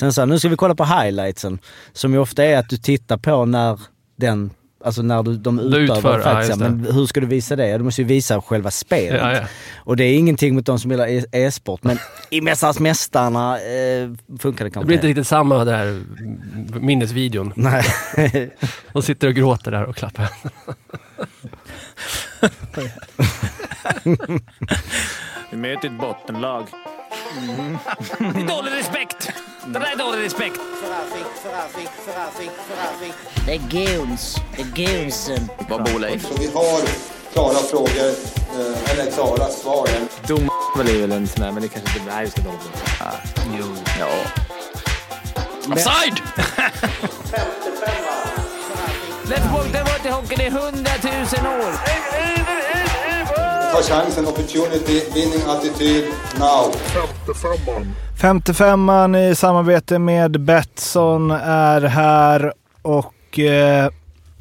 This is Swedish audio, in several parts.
Sen så här, nu ska vi kolla på highlightsen. Som ju ofta är att du tittar på när den Alltså när du, de utövar utför, ja, faktiskt. det. men hur ska du visa det? Du måste ju visa själva spelet. Ja, ja. Och det är ingenting mot de som gillar e- e-sport, men i Mästarnas Mästarna eh, funkar det Det kanske blir inte riktigt samma där minnesvideon. Nej. De sitter och gråter där och klappar Vi möter ett bottenlag. Det är dålig respekt! Det där är dålig respekt. Det är goons. Det är goonsen. Vad bor Leif? Så vi har klara frågor, eh, eller klara svar. Dom är väl en sån där, men det kanske inte... Vi ska dåligt. Ah, jo. Ja. Offside! Let's walk the water hockey, det är hundratusen år. Ta chansen, opportunity, winning attityd, now. 55an i samarbete med Betsson är här och eh,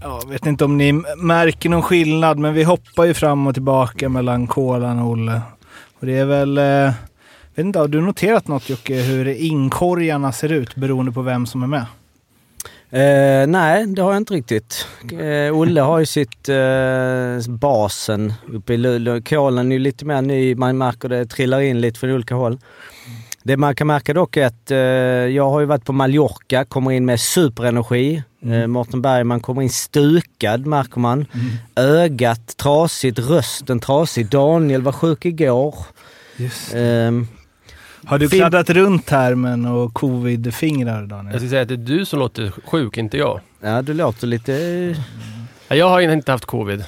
jag vet inte om ni märker någon skillnad men vi hoppar ju fram och tillbaka mellan Kolan och Olle. Och det är väl, eh, vet inte, har du noterat något Jocke hur inkorgarna ser ut beroende på vem som är med? Eh, nej, det har jag inte riktigt. Eh, Olle har ju sitt eh, basen uppe i Luleå. Kolen är ju lite mer ny, man märker det trillar in lite från olika håll. Det man kan märka dock är att eh, jag har ju varit på Mallorca, kommer in med superenergi. Eh, Mårten Bergman kommer in stukad märker man. Ögat trasigt, rösten trasig. Daniel var sjuk igår. Just. Ehm, Har du kladdat runt härmen och covid-fingrar Daniel? Jag skulle säga att det är du som låter sjuk, inte jag. ja, du låter lite... Ja, Jag har inte haft covid.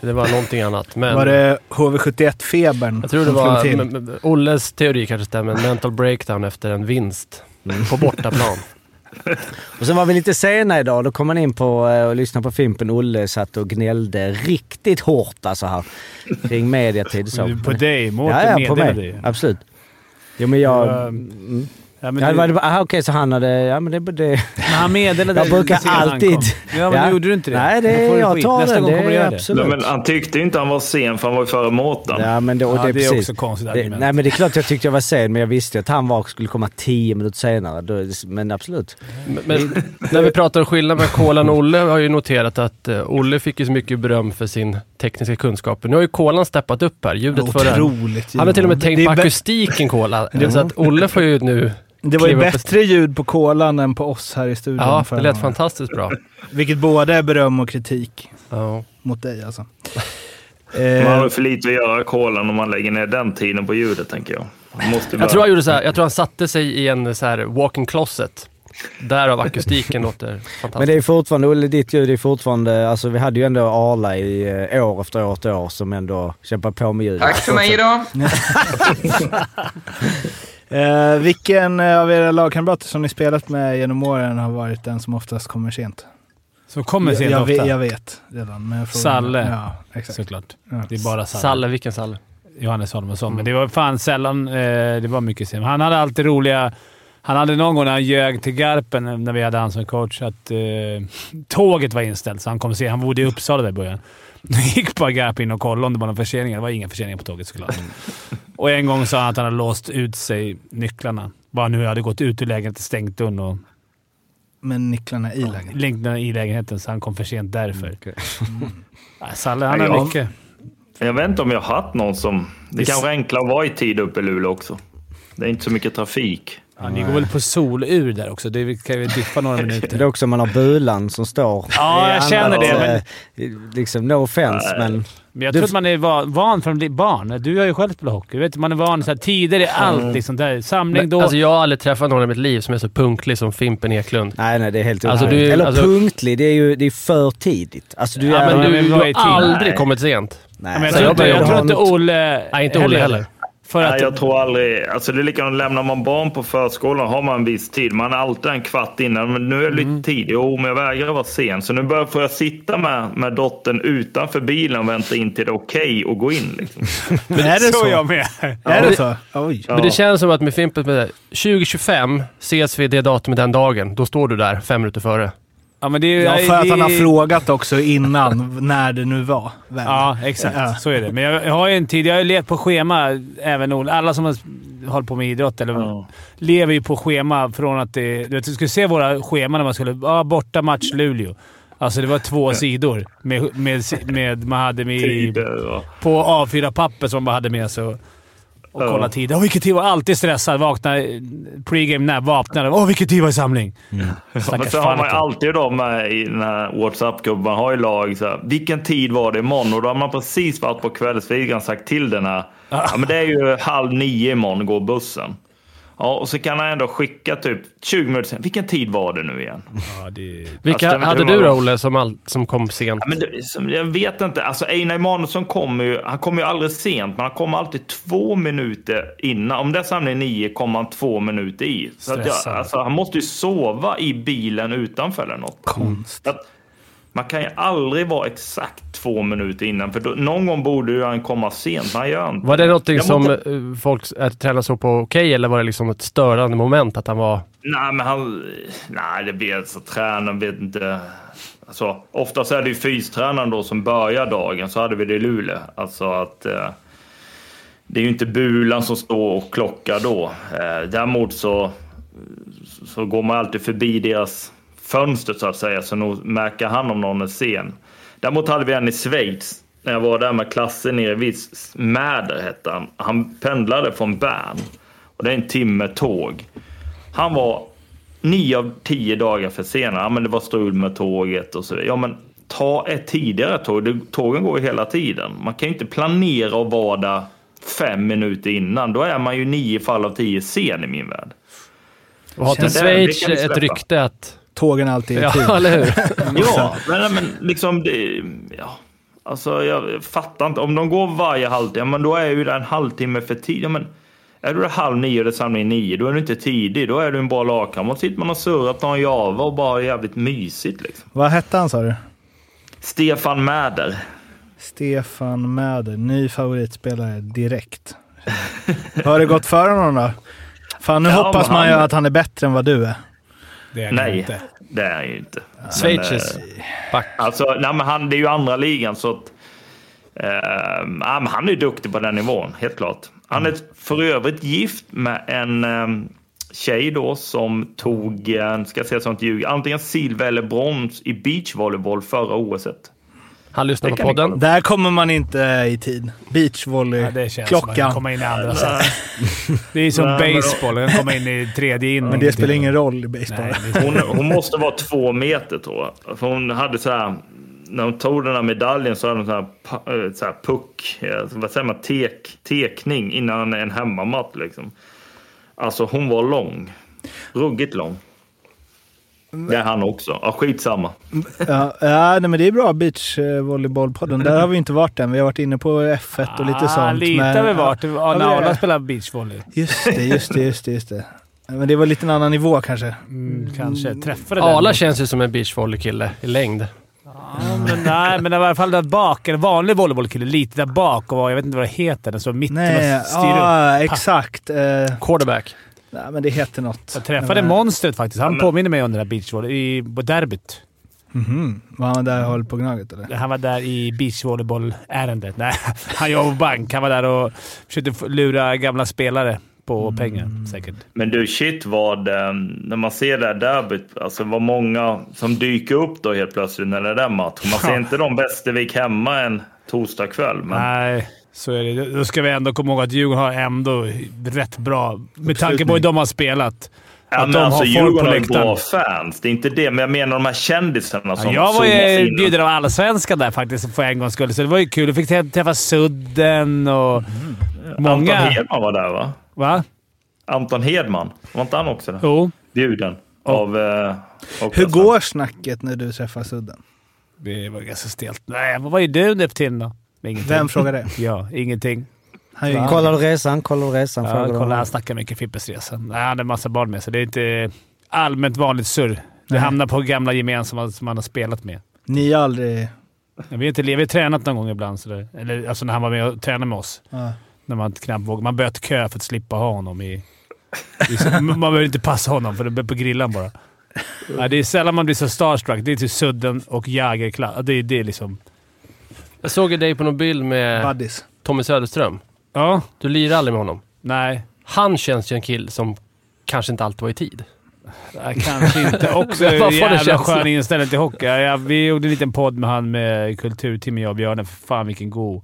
Det var någonting annat. Men Var det HV71-febern jag tror det var... Olles teori kanske stämmer. En mental breakdown efter en vinst på bortaplan. Och sen var vi lite sena idag. Då kom man in på eh, och lyssnade på Fimpen. Olle satt och gnällde riktigt hårt alltså här. Kring mediatid så. På dig, Mårten Ja, ja, på mig. ju. Absolut. 有没有？嗯嗯。Ja, men Ja, det du, var, det aha, okej, så han hade... Ja men det... det men han meddelade jag brukar alltid... Ja, men nu gjorde du inte det. Nej, det, får jag skit. tar Nästa den. gång Det kommer du är göra det. absolut. Nej, men han tyckte inte han var sen för han var ju före Mårten. Ja, men det, och Ja, det är det är precis. också konstigt det, argument. Nej, men det är klart jag tyckte jag var sen, men jag visste ju att han var, skulle komma tio minuter senare. Då, men absolut. Men, men när vi pratar om skillnad mellan Kolan och Olle har jag ju noterat att eh, Olle fick ju så mycket beröm för sin tekniska kunskaper. Nu har ju Kolan steppat upp här. Ljudet för det. Otroligt Han har till och med tänkt Det är på akustiken Kola. Så att Olle får ju nu... Det var ju bättre ljud på kolan än på oss här i studion. Ja, det lät fantastiskt bra. Vilket båda är beröm och kritik Ja. mot dig alltså. Man har Eh, för lite att göra kolan om man lägger ner den tiden på ljudet, tänker jag. Jag tror han gjorde så här, jag tror han satte sig i en så här walk-in closet. Därav akustiken låter fantastiskt. Men det är fortfarande, Olle, ditt ljud är fortfarande... Alltså vi hade ju ändå Arla i eh, år efter år efter år som ändå kämpar på med ljudet. Tack för mig idag. eh, vilken eh, av era lagkamrater som ni spelat med genom åren har varit den som oftast kommer sent? Så kommer sent jag, ofta. jag, vet, jag vet redan. Men jag Salle. Ja, exakt. Såklart. Ja. Det är bara Salle. Salle, vilken Salle? Johannes Holmarsson. Men det var fan sällan eh, det var mycket sent. Han hade alltid roliga... Han hade någon gång när han ljög till Garpen, när vi hade han som coach, att eh, tåget var inställt. Så han kom se. Han bodde i Uppsala där i början. Då gick bara Garpen in och kollade om det var någon försening. Det var inga förseningar på tåget såklart. och en gång sa han att han hade låst ut sig nycklarna. Bara nu hade gått ut ur lägenheten, stängt dörren och Men nycklarna i lägenheten. längden i lägenheten, så han kom för sent därför. Okej. Ja, Salle, han har jag- mycket. Jag vet inte om jag har haft någon som... Det kanske är enklare att vara i tid uppe i Luleå också. Det är inte så mycket trafik. Ja, ni går väl på solur där också? Det kan vi diffa några Det är minuter. också om man har Bulan som står Ja, jag känner det, eh, Liksom, no offense, men... Men jag Du- tror att man är va- van från barn. Du har ju själv spelat hockey. Vet, man är van så här, tider i allt. Liksom, där. Samling Men, då. alltså jag har aldrig träffat någon i mitt liv som är så punktlig som Fimpen Eklund. Nej, nej, det är helt Alltså, du- Eller alltså- punktlig, det är ju det är för tidigt. Alltså du Ja, är... men Men Ja, du, men du är har aldrig Nej. kommit sent. Nej, Ja, men jag tror inte, jag tror inte Olle Nej, inte Olle heller. För att, Nej, jag tror aldrig... Alltså det är likadant, lämnar man barn på förskolan har man en viss tid. Man är alltid en kvart innan. Men nu är det lite Mm. tid. Jo, men jag vägrar vara sen. Så nu börjar, får jag sitta med, med dottern utanför bilen och vänta in till det är okej att gå in. Liksom. Men är det så? så jag med. Är det så? Oj. Ja. Men det känns som att med Fimpen, med det, 2025 ses vi det datumet den dagen. Då står du där fem minuter före. Ja, men det är, Ja, för att han har det- frågat också innan när det nu var. väl? Ja, exakt. Ja. Så är det. Men jag, jag har ju en tid... Jag har ju levt på schema, även. Alla som har hållit på med idrott eller Ja. lever ju på schema från att det... Du vet, du skulle se våra scheman när man skulle... Ja, borta match Luleå. Alltså det var två sidor med, med, med, man hade med i, på A4-papper som man hade med sig och, och Ja. kolla tid. Åh, vilken tid var Alltid stressad. Vakna pregame när vaknade. Åh, vilken tid var i samling? Men Stackars så har man ju alltid då med i den här WhatsApp-gruppen, man har ju lag så här, vilken tid var det imorgon? Och då har man precis varit på kvällsvigan sagt till den här, ja men det är ju halv nio imorgon går bussen. Ja, och så kan han ändå skicka typ 20 minuter sen, vilken tid var det nu igen? Ja, det, Vilka Alltså, det- hade du då, Olle, som, all, som kom sent? Ja, men det, som- jag vet inte, alltså Einar Emanuelsson kommer ju, han kommer ju aldrig sent, men han kommer alltid två minuter innan. Om det är samling nio kommer han två minuter i. Så att jag, alltså, han måste ju sova i bilen utanför eller något. Konst. Att man kan ju aldrig vara exakt två minuter innan, för då, någon gång borde ju han komma sent, men han gör inte Var det någonting Jag som måste- eh, folk tränare såg på okej, eller var det liksom ett störande moment att han var... Nej, men han... Nej, det vet så tränaren vet inte. Alltså, oftast är det ju fystränaren då som börjar dagen, så hade vi det i Luleå. Alltså att... Eh, det är ju inte Bulan som står och klockar då. Eh, däremot så, så går man alltid förbi deras fönster så att säga, så nog märker han om någon är sen. Däremot hade vi en i Schweiz, när jag var där med klassen nere vid Mäder hette han. Han pendlade från Bern. Och det är en timme tåg. Han var nio av tio dagar för senare. Ja, men det var strul med tåget och så vidare. Ja, men ta ett tidigare tåg. Tågen går ju hela tiden. Man kan ju inte planera och vara där fem minuter innan. Då är man ju nio fall av tio sen i min värld. Och har inte Schweiz ett rykte att... Tågen alltid i tid. Ja, eller hur? Ja, men, men liksom det, ja. Alltså jag fattar inte. Om de går varje halvtimme, men då är ju det en halvtimme för tidigt. Ja, men är du där halv nio och det samlar in nio, då är du inte tidig. Då är du en bra lagkamrat. Sitter man och surrar på en java och bara jävligt mysigt liksom. Vad hette han sa du? Stefan Mäder. Stefan Mäder, ny favoritspelare direkt. Har det gått för honom då? Fan, nu Ja, hoppas man ju han- att han är bättre än vad du är. Det är Nej, inte. det är han ju inte. Men, Schweizes eh, back. Alltså, nej, men han, det är ju andra ligan så att... Ja, men han är ju duktig på den nivån, helt klart. Han är för övrigt gift med en eh, tjej då som tog, eh, ska jag säga sånt ljug, antingen silver eller brons i beachvolleyboll förra OSet. Han lyssnar Det på podden. Där kommer man inte i tid. Beachvolley, Ja, det känns klockan. komma in i andra set. Det är som baseball. Den kommer in i tredje inning. Men det spelar ingen roll i baseball. Nej, Hon, hon måste vara två meter tror jag. För hon hade så här, när hon tog den här medaljen så hade hon så här, eh, så här puck, eh, vad säger man, tek, tekning innan en hemmamatt liksom. Alltså hon var lång. Ruggigt lång. Det är han också. Ja, skitsamma. Ja, ja nej, men det är bra. Beachvolleybollpodden. Där har vi inte varit än. Vi har varit inne på F1 och lite Ah, sånt. Lite men- har vi varit. Ja, när det? Arla spelar beachvolley. Just det, just det, just det, just det. Men det var lite en annan nivå kanske. Mm, kanske. Träffade Arla den. känns ju som en beachvolleykille i längd. Ja, men, nej, men i alla fall där bak. En vanlig volleybollkille. Lite där bak och jag vet inte vad det heter. Den står mitten Nej, och styr upp. ja, exakt. Eh, Quarterback. Nej, men det heter något. Jag träffade Men, monstret faktiskt. Han men- påminner mig om den där beachvolley i, på derbyt. Mhm. Var han där och höll på Gnaget eller? Han var där i beachvolleyboll-ärendet. Nej, han jobbar på bank. Han var där och försökte lura gamla spelare på pengar säkert. Men du, shit vad, eh, när man ser det här derbyt, alltså vad många som dyker upp då helt plötsligt när det är den matchen. Man ser inte de Västervik hemma en torsdagkväll. Men Nej, så är det. Då ska vi ändå komma ihåg att Djurgården har ändå rätt bra, med tanke på hur de har spelat. Ja, att men de alltså, har folk Djurgården på har bra fans. Det är inte det, men jag menar de här kändisarna som Ja, jag var ju bjuden av allsvenskan där faktiskt för en gångs skull, så det var ju kul. Du fick träffa- Sudden och många... Anton Hedman var där va? Va? Anton Hedman, var inte han också där? Jo. Bjuden av... Eh, Hur går snacket när du träffar Sudden? Det var ganska stelt. Nej, vad var ju du nu för tiden då? Ingenting. Vem frågar det? Ja, ingenting. Han är Kollar du resan? Kollar du resan? Ja, Frågar du kolla, honom. han snackar mycket Fippes resa. Nej, han hade en massa barn med sig. Det är inte allmänt vanligt surr. Det Nej. hamnar på gamla gemensamma som man har spelat med. Ni har aldrig... Jag vet inte, vi har tränat någon gång ibland. Så det, eller alltså när han var med och tränade med oss. Ja. När man knappt vågade. Man böt kö för att slippa ha honom i... i man behöver inte passa honom, för det blir på grillan bara. Ja, det är sällan man blir så starstruck. Det är till Sudden och Jägerklass. Det är, det är liksom... Jag såg ju dig på någon bild med Buddies. Tommy Söderström. Ja. Du lirar aldrig med honom. Nej. Han känns ju en kill som kanske inte alltid var i tid. Nej, Kanske inte. Också jävla skön inställning till hockey. Ja, vi gjorde en liten podd med han med Kulturtimmen, jag och Björne. Fan vilken god,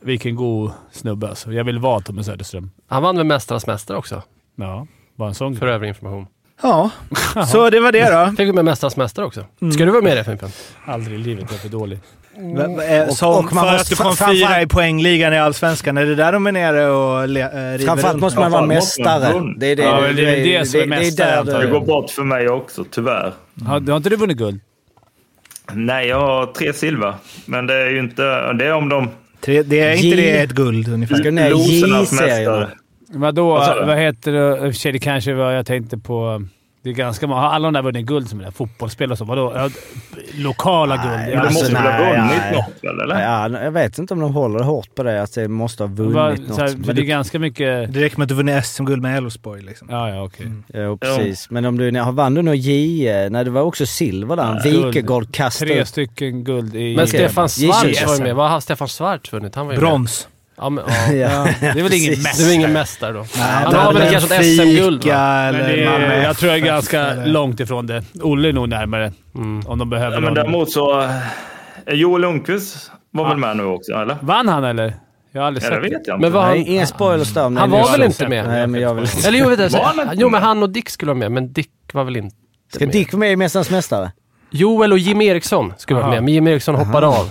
vilken god snubbe alltså. Jag vill vara Tommy Söderström. Han vann med Mästarnas Mästare också, Ja, bara en sån för övrig information. Ja, så det var det då. Fick vi med Mästarnas Mästare också. Mm. Ska du vara med i det Fimpen? Aldrig i livet. Jag är för dålig. Va- eh, Som och man för måste att du kom fyra i poängligan i Allsvenskan. Är det där de är nere och le, äh, river Framförallt måste man vara mästare. Det är det, Ja, men det är det som är mästare, antar Det jag. går bort för mig också, tyvärr. Har, har inte du vunnit guld? Nej, jag har tre silver. Men det är ju inte... Det är om de... Tre, det är inte det ett guld ungefär? Ska ner J-serien. Vadå? Vad heter det? I och för sig, det kanske var jag tänkte på... Det är ganska många. Har alla de där vunnit guld som är där? Fotbollsspelare och så? Vadå? Lokala Nej, guld? Ja, de Alltså, måste väl ha vunnit nej. något väl, eller? Ja, jag vet inte om de håller hårt på det, att det måste ha vunnit Va, något. så här, Men det är det, ganska mycket... Det räcker med att du vunnit SM-guld med Elfsborg. Liksom. Ja, ja, okej. ja, precis. Men om du nej, vann du nog J... Nej, det var också silver där. Wikegård kastade Tre stycken guld i... Men i- Stefan J- Schwarz var ju med. Vad har Stefan Schwarz vunnit? Han var ju med. Ja, men, ja. Ja, Det är väl ingen mästare? Du är ingen mästare då? Han men har väl kanske ett SM-guld va? Jag tror jag är ganska eller- långt ifrån det. Olle är nog närmare. Mm. Om de behöver Ja, men någon. däremot så... eh, Joel Lundqvist var Ja. väl med nu också, eller? Vann han eller? Jag har aldrig Ja, det sett vet jag inte. Men Nej, han, inga spoilers där. han var väl inte med? Nej, men jag vill... Eller jo, Var han inte jo, men med? han och Dick skulle vara med, men Dick var väl inte Ska med. Dick vara med i Mästarnas Mästare? Joel och Jim Eriksson skulle vara med, men Jim Eriksson hoppade av.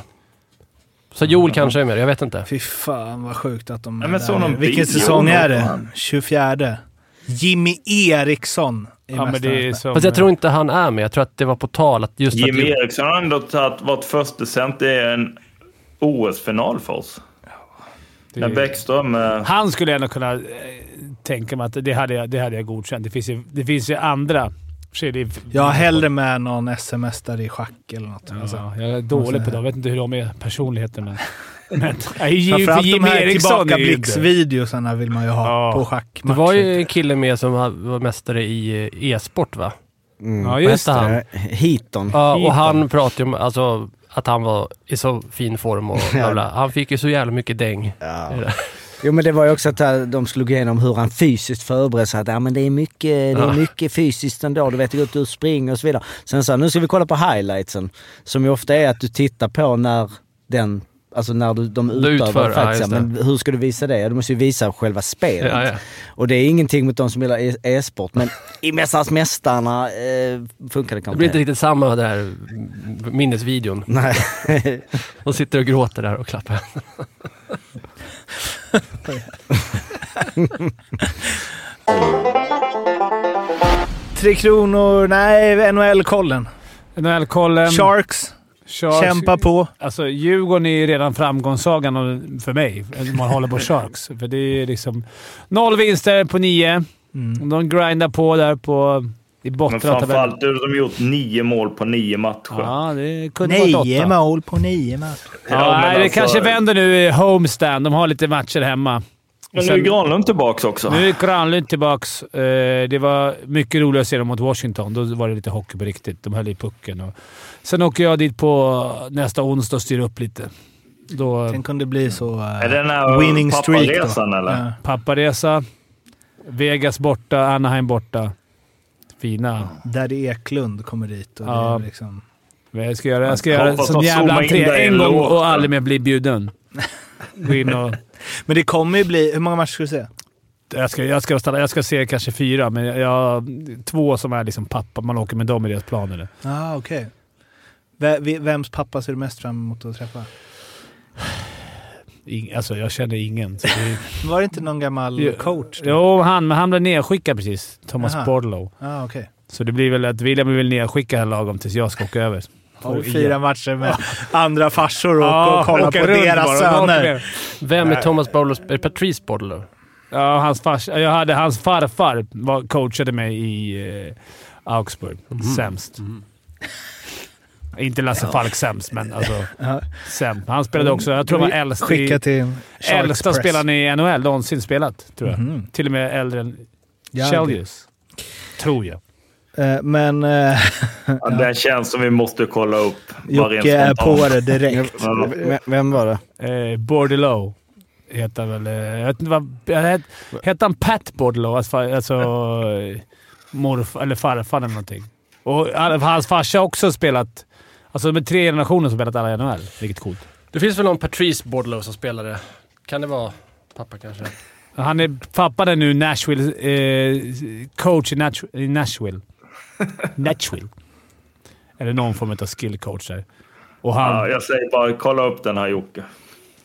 Så Joel kanske är med, jag vet inte. Fy fan vad sjukt att de Ja, är men där. någon Vilken säsong är det? någon. 24. Jimmy Eriksson Ja, men det är som... Fast jag tror inte han är med. Jag tror att det var på tal att just Jim att... Eriksson har ändå tagit, varit förstesänd i en OS-final för oss. det När är- Bäckström... eh, Han skulle jag ändå kunna eh, tänka mig att det hade jag, det hade jag godkänt. Det finns ju, det finns ju andra. Sig, det är, Jag har hellre med någon SM-mästare i schack eller något. Alltså. Ja, jag är dålig på det. Jag vet inte hur de är personligheter, men... men Framförallt de här är tillbakablicksvideosarna vill man ju ha Ja. på Det schackmatcher. var ju en kille med som var mästare i eh, e-sport va? Mm. Ja, just det. han? Heaton. Ja, och Heaton. han pratade ju om alltså, att han var i så fin form och bla. Han fick ju så jävla mycket däng. Ja. Det? Jo men det var ju också att eh, de slog igenom hur han fysiskt förberedde sig. Att ja, men det är mycket, det är Ja. mycket fysiskt ändå. Du vet, det går ut och springer och så vidare. Sen sa han, nu ska vi kolla på highlightsen. Som ju ofta är att du tittar på när den Alltså när du, de utövar utför, ja, faktiskt. det. men hur ska du visa det? Du måste ju visa själva spelet. Ja, ja. Och det är ingenting mot de som gillar e- e-sport. Men i Mästarnas Mästarna eh, funkar det Det kanske blir inte riktigt samma där minnesvideon. Nej. De sitter och gråter där och klappar. Tre Kronor, nej, NHL-kollen. NHL-kollen. Sharks, Sharks. kämpa på. Alltså, Djurgården är ju redan framgångssagan för mig, man håller på Sharks. För det är liksom noll vinster på nio. Mm. De grindar på där på, i Men botten tabellen. framförallt har de gjort nio mål på nio matcher. Ja, det kunde Nio åtta. mål på nio matcher. Ja, Ja, men nej, det alltså- kanske vänder nu i homestand. De har lite matcher hemma. Men nu är Granlund tillbaka också. Nu är Granlund tillbaks. Eh, Det var mycket roligare att se dem mot Washington. Då var det lite hockey på riktigt. De höll i pucken. Och sen åker jag dit på nästa onsdag och styr upp lite. Då, Sen kunde det bli så... eh, Är det den här winning streak papparesan, eller? Ja. papparesa. Vegas borta, Anaheim borta. Fina. Daddy Eklund kommer dit och Ja. det är liksom... Jag ska göra, jag ska göra sån jävla entré en gång låt. och aldrig mer bli bjuden. Gå in och... Men det kommer ju bli... Hur många matcher ska du se? Jag ska, jag, ska stanna, jag ska se kanske fyra, men jag, jag två som är liksom pappa. Man åker med dem i deras planer. ah, okej. Ve- Vems pappa ser du mest fram emot att träffa? Ing, alltså, jag känner ingen. Så det, Var det inte någon gammal coach? då? Jo, han, men han blev nedskickad precis. Thomas Aha. Bordlow. Ah, okej. Så det blir väl att William blir väl nedskickad här lagom tills jag ska åka över. Och fyra igen. matcher med andra farsor och, Ja, och kolla på deras bara, söner? Vem är Thomas Bowlers... Är Patrice Bordler? Ja, hans fars, jag hade hans farfar var, coachade mig i eh, Augsburg. Mhm. Sämst. Inte Lasse Falk sämst, men alltså Ja. sämst. Han spelade också, jag tror han var äldst Skicka i, till äldsta Press. spelaren i NHL någonsin spelat, tror jag. Mhm. Till och med äldre än Ja, Chelius. Tror jag. Eh, Men eh, Ja, Den känns som vi måste kolla upp. Jocke är på det direkt. Ja. Vem- var det? Eh, Bordelow heter väl. eh, Jag vet inte vad... het- Hette han Pat Bordelow? Alltså, alltså morfar eller farfar eller någonting. Och han- hans farsa har också spelat... Alltså är tre generationer som spelat alla i NHL. Vilket coolt. Det finns väl någon Patrice Bordelow som spelade. Kan det vara pappa kanske? Han är, pappan är nu Nashville, eh, coach i, i Nashville. Nashville. Eller någon form av skill coach där. Och han... Ja, jag säger bara kolla upp den här Jocke.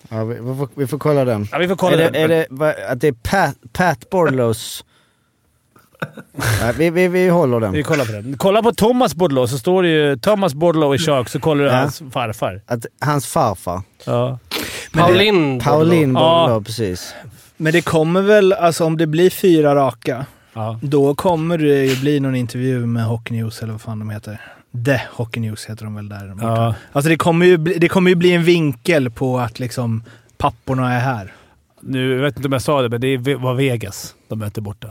Ja, vi, vi, får, vi får kolla den. Ja, vi får kolla är det, den. Är det att det är Pat, Pat Bordelows... Nej, vi, vi, vi håller den. Vi kollar på den. Kolla på Thomas Bordelow så står det ju Thomas Bordelow i Shark så kollar du Ja. hans farfar. Att hans farfar. Ja. Pauline Pauline Ja. Bordelow, precis. Men det kommer väl, alltså om det blir fyra raka, ja. då kommer det ju bli någon intervju med Hockey News eller vad fan de heter. The Hockey News heter de väl där ja. Alltså det kommer, ju bli, det kommer ju bli en vinkel på att liksom papporna är här. Nu, jag vet inte om jag sa det, men det var Vegas de möter borta.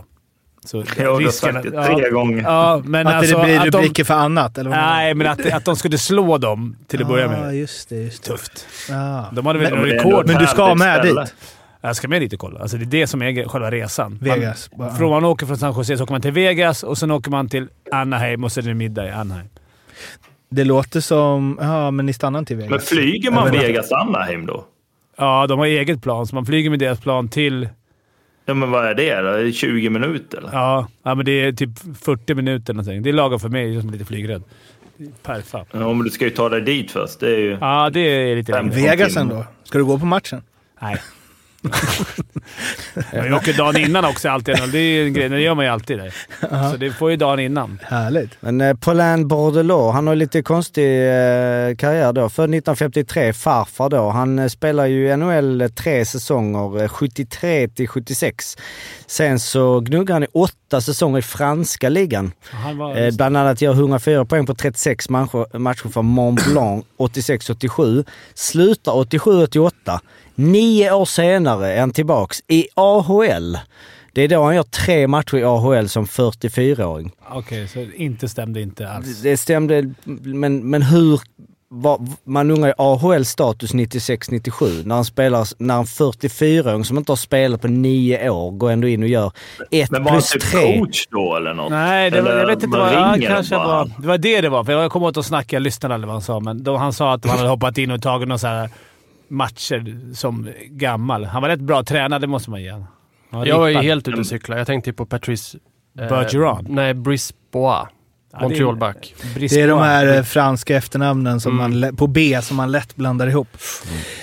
Så Jag har sagt det tre gånger. Ja, men att alltså, det blir att rubriker för annat, eller vad Nej, men att, att de skulle slå dem till att börja Ja, med. just det. Just det. Tufft. Ja. De hade väl Men- rekord. Men du ska med ställe. dit? Jag ska med dit och kolla. Alltså det är det som är själva resan. Vegas. Man, från man åker från San Jose så åker man till Vegas och sen åker man till Anaheim och sen är det middag i Anaheim. Det låter som... Ja, men ni stannar inte i Vegas. Men flyger man Jag vet inte. Vegas Anaheim då? Ja, de har eget plan, så man flyger med deras plan till... Ja, men vad är det då? Är det 20 minuter eller? Ja, ja men det är typ 40 minuter någonting. Det är lagom för mig som är lite flygrädd. Perfekt. Ja, men du ska ju ta dig dit först. Det är ju... Ja, det är lite längre. Vegas ändå. Ska du gå på matchen? Nej. Jag åker dagen innan också alltid. Det är en grej. Det gör man ju alltid. Där. Så det får ju dagen innan. Härligt. Men eh, Paulin Bordelot, han har lite konstig eh, karriär då. Född 1953, farfar då. Han eh, spelar ju i NHL tre säsonger, eh, 73 till 76. Sen så gnuggar han i åtta säsonger i franska ligan. Han var, Eh, bland annat gör 104 poäng på 36 matcher, matcher för Mont Blanc 86-87. Slutar 87-88. Nio år senare är han tillbaks i AHL. Det är då han gör tre matcher i AHL som 44-åring. Okej, så inte stämde inte alls. Det stämde, men, men hur... Vad, man undrar ju AHL status 96-97 när han spelar, när en 44-åring som inte har spelat på nio år går ändå in och gör ett Men var han plus typ tre. coach då eller något? Nej, det var, jag vet inte vad... Ja, kanske bara? var, det var det det var. För jag kommer ihåg att snacka, jag lyssnade aldrig vad han sa, men då, han sa att han hade hoppat in och tagit några så här matcher som gammal. Han var rätt bra tränad, det måste man ge var Jag var ju helt ute och cykla. Jag tänkte på Patrice... eh, Bergeron. Nej, Brice Bois. Ja, det är- Montrealback. Det är de här eh, franska efternamnen som man, lä- på B som man lätt blandar ihop.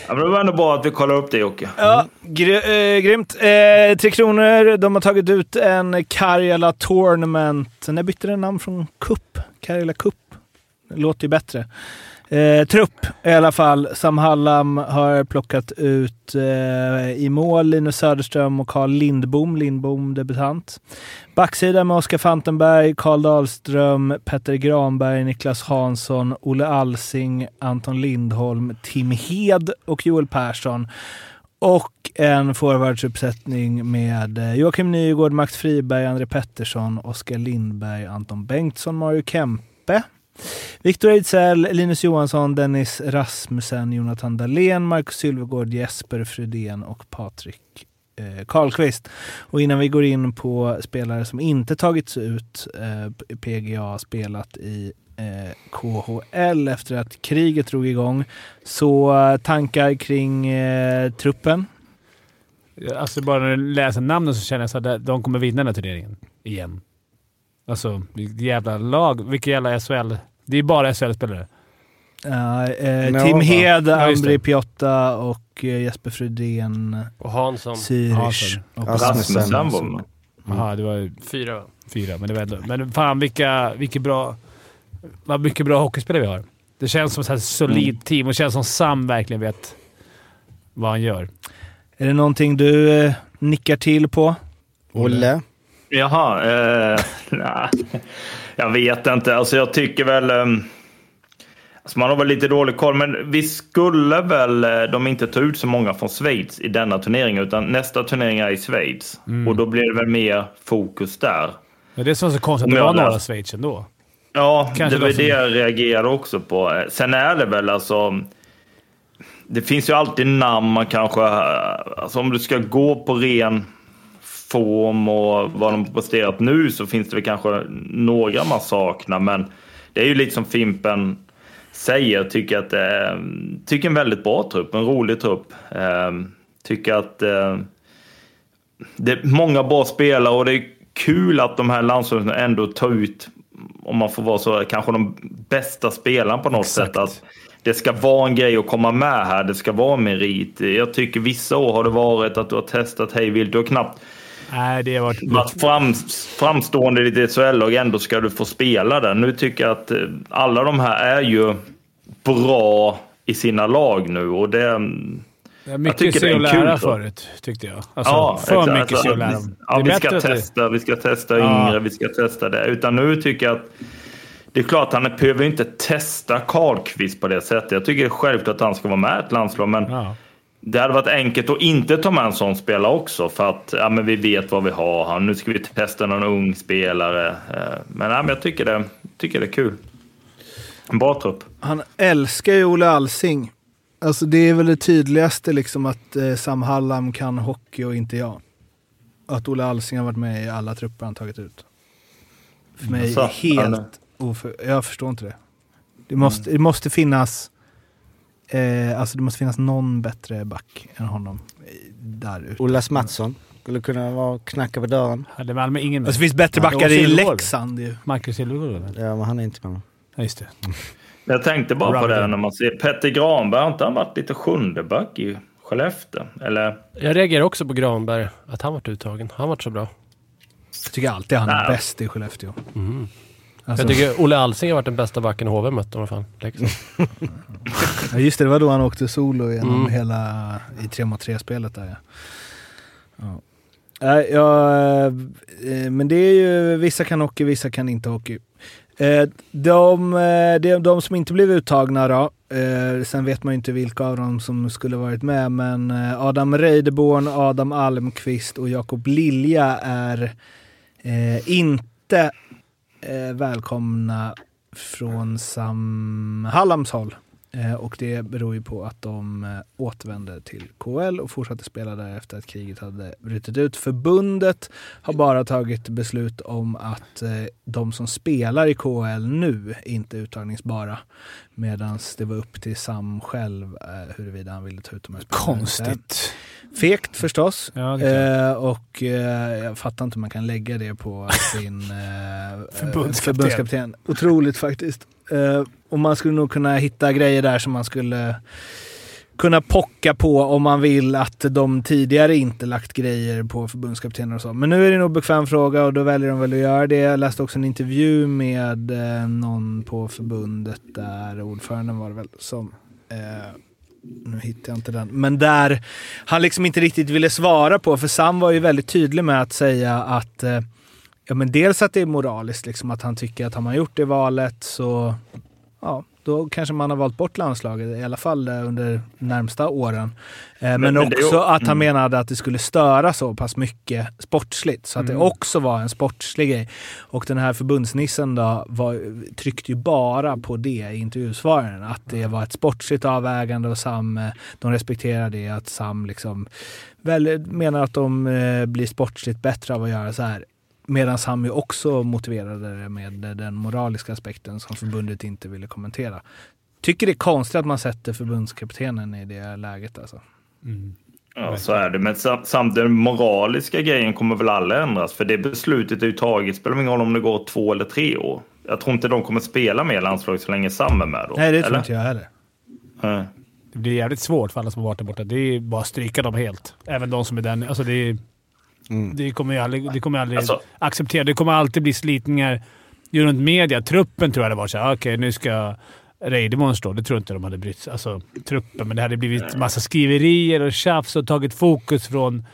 Ja, men det var ändå bra att vi kollar upp det Jocke. Ja, gry eh, grymt. Eh, Tre Kronor, de har tagit ut en Karjala Tournament. När bytte den namn från Cup? Karjala Cup. Det låter ju bättre. Eh, trupp i alla fall. Sam Hallam har plockat ut eh, i mål Linus Söderström och Carl Lindbom. Lindbom debutant. Backsida med Oskar Fantenberg, Karl Dahlström, Petter Granberg, Niklas Hansson, Olle Alsing, Anton Lindholm, Tim Hed och Joel Persson. Och en forwardsuppsättning med eh, Joakim Nygård, Max Friberg, André Pettersson, Oskar Lindberg, Anton Bengtsson, Mario Kempe. Viktor Ejdsell, Linus Johansson, Dennis Rasmussen, Jonathan Dahlén, Marcus Sylvegård, Jesper Fredén och Patrik eh, Karlqvist. Och innan vi går in på spelare som inte tagits ut, eh, PGA spelat i eh, KHL efter att kriget drog igång, så eh, tankar kring eh, truppen. Alltså bara när du läser namnen så känner jag att de kommer vinna den här turneringen. Igen. Alltså, vilket jävla lag. Vilka jävla SHL. Det är bara SHL-spelare. Ja, eh, Tim? Hed, Ja. Ambri Piotta och eh, Jesper Fredén, Och Hansson. Zürich. Hansson. och med. Jaha, det var Fyra fyra. Men det var ändå... Men fan vilka, vilka bra... Vad mycket bra hockeyspelare vi har. Det känns som ett så här solid team och det känns som Sam verkligen vet vad han gör. Är det någonting du eh, nickar till på? Olle? Jaha, eh, nej. Jag vet inte. Alltså jag tycker väl... ehm, alltså man har väl lite dålig koll, men vi skulle väl eh, de inte ta ut så många från Schweiz i denna turnering, utan nästa turnering är i Schweiz. Och då blir det väl mer fokus där. Men det är som så konstigt att det var några Schweiz ändå. Ja, Kanske det var det jag reagerade också på. Sen är det väl alltså... Det finns ju alltid namn man kanske... Alltså om du ska gå på ren form och vad de presterat nu så finns det väl kanske några man saknar. Men det är ju lite som Fimpen säger. Tycker att är tycker en väldigt bra trupp. En rolig trupp. Eh, tycker att eh, det är många bra spelare och det är kul att de här landslagen ändå tar ut, om man får vara så, kanske de bästa spelarna på något Exakt. sätt. Att det ska vara en grej att komma med här, det ska vara en merit. Jag tycker vissa år har det varit att du har testat hej vilt, du har knappt Nej, det har varit... fram, framstående i ditt SHL-lag, ändå ska du få spela där. Nu tycker jag att eh, alla de här är ju bra i sina lag nu och det... Jag mycket tycker se det är och en lära kul förut, tyckte jag. Alltså, Ja, för exakt. mycket se och lära. Alltså, Ja, vi ska att det- testa, vi ska testa Ja. yngre, vi ska testa det. Utan nu tycker jag att det är klart, han behöver inte testa Karlkvist på det sättet. Jag tycker självklart att han ska vara med i ett landslag, men Ja. Det hade varit enkelt att inte ta med en sån spelare också för att ja, men vi vet vad vi har. Han. Nu ska vi testa någon ung spelare. Eh, Men, ja, men jag tycker det, tycker det är kul. En bra trupp. Han älskar ju Olle Alsing. Alltså det är väl det tydligaste liksom att eh, Sam Hallam kan hockey och inte jag. Att Olle Alsing har varit med i alla trupper han tagit ut. För mig Jaså? helt oför... Jag förstår inte det. Det måste, det måste finnas... Eh, alltså det måste finnas någon bättre back än honom eh, där ute. Olas Mattsson skulle kunna vara knacka på dörren. Hade Malmö ingen med? Alltså det finns bättre backar i. Leksand ju. Marcus Silvergård? Ja, men han är inte med. Ja, just det. Jag tänkte bara på det när man ser Petter Granberg. Har inte han varit lite sjundeback i Skellefteå? Eller? Jag reagerar också på Granberg, att han varit uttagen. Han varit så bra. Jag tycker alltid han är Nej. bäst i Skellefteå. Alltså, Jag tycker Olle Alsing har varit den bästa backen HV mött i alla fall. Leksand. Ja just det, det var då han åkte solo genom Mm. hela i 3 mot 3-spelet där ja. ja. Ja, eh, men det är ju, vissa kan hockey, vissa kan inte hockey. Eh, De, eh, de, de som inte blev uttagna då, sen vet man ju inte vilka av dem som skulle varit med, men Adam Reideborn, Adam Almqvist och Jakob Lilja är inte eh, välkomna från Sam Hallams håll. Eh, och det beror ju på att de eh, återvände till KL och fortsatte spela där efter att kriget hade brutit ut. Förbundet har bara tagit beslut om att eh, de som spelar i KL nu inte är uttagningsbara. Medan det var upp till Sam själv huruvida han ville ta ut de här spelarna. Konstigt. Fegt förstås. Ja. Eh, och eh, jag fattar inte hur man kan lägga det på sin eh, Förbundskapten. förbundskapten. Otroligt faktiskt. Eh, och man skulle nog kunna hitta grejer där som man skulle kunna pocka på om man vill att de tidigare inte lagt grejer på förbundskaptener och så. Men nu är det nog bekväm fråga och då väljer de väl att göra det. Jag läste också en intervju med eh, någon på förbundet där, ordföranden var det väl, som eh, nu hittar jag inte den. Men där han liksom inte riktigt ville svara på, för Sam var ju väldigt tydlig med att säga att eh, ja, men dels att det är moraliskt, liksom att han tycker att har man gjort det valet så ja, då kanske man har valt bort landslaget, i alla fall eh, under närmsta åren. Eh, men, men det är ju- också att han mm. menade att det skulle störa så pass mycket sportsligt, så att det Mm. också var en sportslig grej. Och den här förbundsnissen då var, tryckte ju bara på det i intervjusvaren, att det var ett sportsligt avvägande och Sam, eh, de respekterar det, att Sam liksom väl menar att de blir sportsligt bättre av att göra så här. Medan han ju också motiverade det med den moraliska aspekten som förbundet inte ville kommentera. Tycker det är konstigt att man sätter förbundskaptenen i det läget alltså. Mm. Ja, så är det. Men sam- samt den moraliska grejen kommer väl alla ändras. För det beslutet är ju taget. Spelar ingen roll om det går två eller tre år. Jag tror inte de kommer spela med landslaget så länge Sam är med då. Nej, det tror eller? inte jag heller. Nej. Det blir jävligt svårt för alla som har varit där borta. Det är bara att stryka dem helt. Även de som är där Alltså det, är, det kommer jag aldrig, det kommer jag aldrig Alltså- acceptera. Det kommer alltid bli slitningar runt media. Truppen tror jag det var såhär, okej nu ska Reideborn stå. Det tror jag inte de hade brytt sig. Alltså truppen. Men det hade blivit massa skriverier och tjafs och tagit fokus från...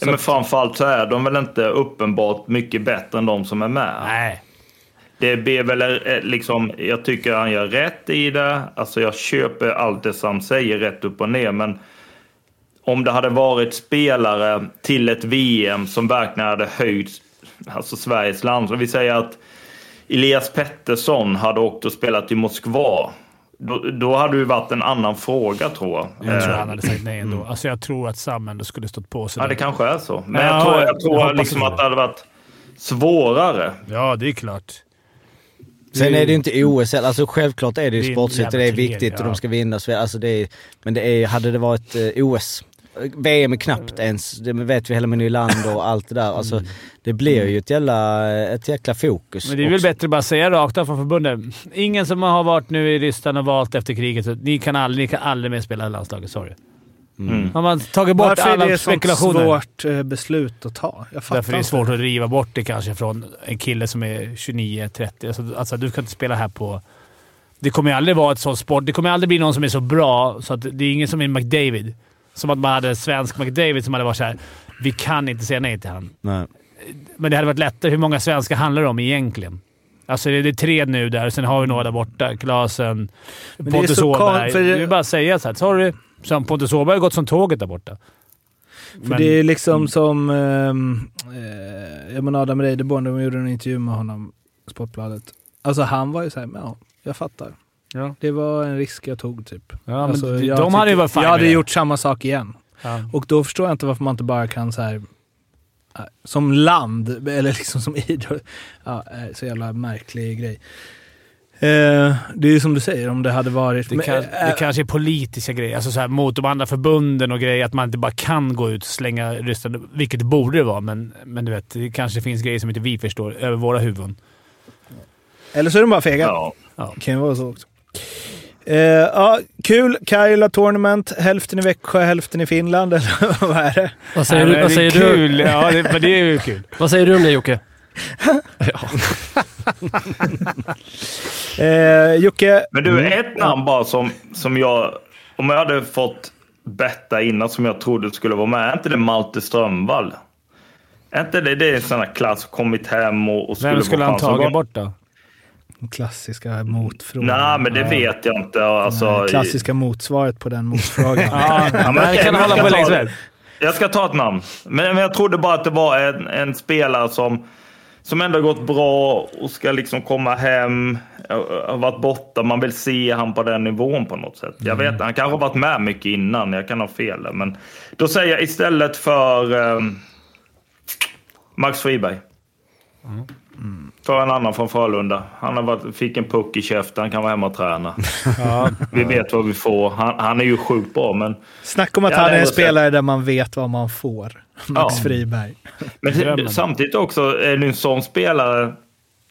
Ja, men framförallt så är de väl inte uppenbart mycket bättre än de som är med. Nej. Det blir väl eh, liksom, jag tycker han gör rätt i det. Alltså jag köper allt det Sam säger rätt upp och ner. Men om det hade varit spelare till ett VM som verkligen hade höjt alltså Sveriges land. Så vi säger att Elias Pettersson hade åkt och spelat i Moskva. Då, då hade det varit en annan fråga tror jag. Jag tror Eh, han hade sagt nej ändå. Alltså jag tror att Sam ändå skulle stått på sig. Ja, det kanske är så. Men Ja, jag tror, jag jag tror hoppas liksom det. att det hade varit svårare. Ja, det är klart. Sen är det ju inte OS. Alltså självklart är det ju sportsligt och det är viktigt turnering, och ja. de ska vinna så. Alltså det är, men det är, hade det varit eh, OS, VM är knappt ens, det vet vi hela med Nylander och allt det där. Alltså, det blir ju ett jävla, ett jäkla fokus. Men det är väl också. bättre att bara säga rakt av från förbundet. Ingen som har varit nu i Ryssland och valt efter kriget, så ni kan aldrig, ni kan aldrig mer spela i landslaget. Sorry. Mm. Har man tagit bort Varför är alla det ett sånt spekulationer? svårt eh, beslut att ta? Jag fattar Därför är det inte. svårt att riva bort det kanske från en kille som är 29-30. Alltså, alltså, du kan inte spela här på... Det kommer ju aldrig vara ett sånt sport. Det kommer aldrig bli någon som är så bra så att det är ingen som är McDavid. Som att man hade en svensk McDavid som hade varit såhär Vi kan inte säga nej till han. Nej. Men det hade varit lättare. Hur många svenskar handlar det om egentligen? Alltså det är tre nu där, sen har vi några där borta. Klasen, Men Pontus så Åberg. för Det är bara att säga såhär. Sorry. Som Pontus Åberg har gått som tåget där borta. För det är liksom som ehm, eh, jag menar Adam Reideborn, de gjorde en intervju med honom, Sportbladet. Alltså han var ju såhär, ja, jag fattar. Ja. Det var en risk jag tog typ. Ja, men alltså, de jag hade ju tycker- varit fine Jag hade gjort samma sak igen. Ja. Och då förstår jag inte varför man inte bara kan så här äh, som land, eller liksom som idrott, ja, äh, så jävla märklig grej. Eh, det är ju som du säger, om det hade varit... Det, men, kan, äh, det kanske är politiska grejer, alltså så här, mot de andra förbunden och grejer. Att man inte bara kan gå ut och slänga Ryssland, vilket det borde vara. Men, men du vet, det kanske finns grejer som inte vi förstår över våra huvuden. Eller så är de bara fega. Ja. Ja. Det kan ju vara så också. Eh, ja, kul. Kajla Tournament. Hälften i Växjö, hälften i Finland. Eller vad är det? Vad säger, Nej, du, vad det säger är du? kul. Ja, det, men det är ju kul. Vad säger du om det Jocke? Eh, Jocke, Men du, ett namn bara som, som jag... Om jag hade fått betta innan som jag trodde skulle vara med. Är inte det Malte Strömvall? Är inte det, det är en sån här klass kommit hem och, och skulle Vem skulle han tagit bort då? Klassiska motfrågan. Nej, men det Ja. vet jag inte. Alltså, klassiska motsvaret på den motfrågan. Ja, men okej, kan hålla jag på längs. Jag ska ta ett namn. Men, men jag trodde bara att det var en, en spelare som, som ändå gått bra och ska liksom komma hem. Har varit borta. Man vill se han på den nivån på något sätt. Jag vet Han kanske har varit med mycket innan. Jag kan ha fel där. Men då säger jag istället för ehm, Max Friberg. Ta en annan från Frölunda. Han har varit, fick en puck i käften. Han kan vara hemma och träna. Vi vet vad vi får. Han, han är ju sjukt bra, men Snacka om att han är en spelare där man vet vad man får. Max Ja. Friberg. Men samtidigt också är det en sån spelare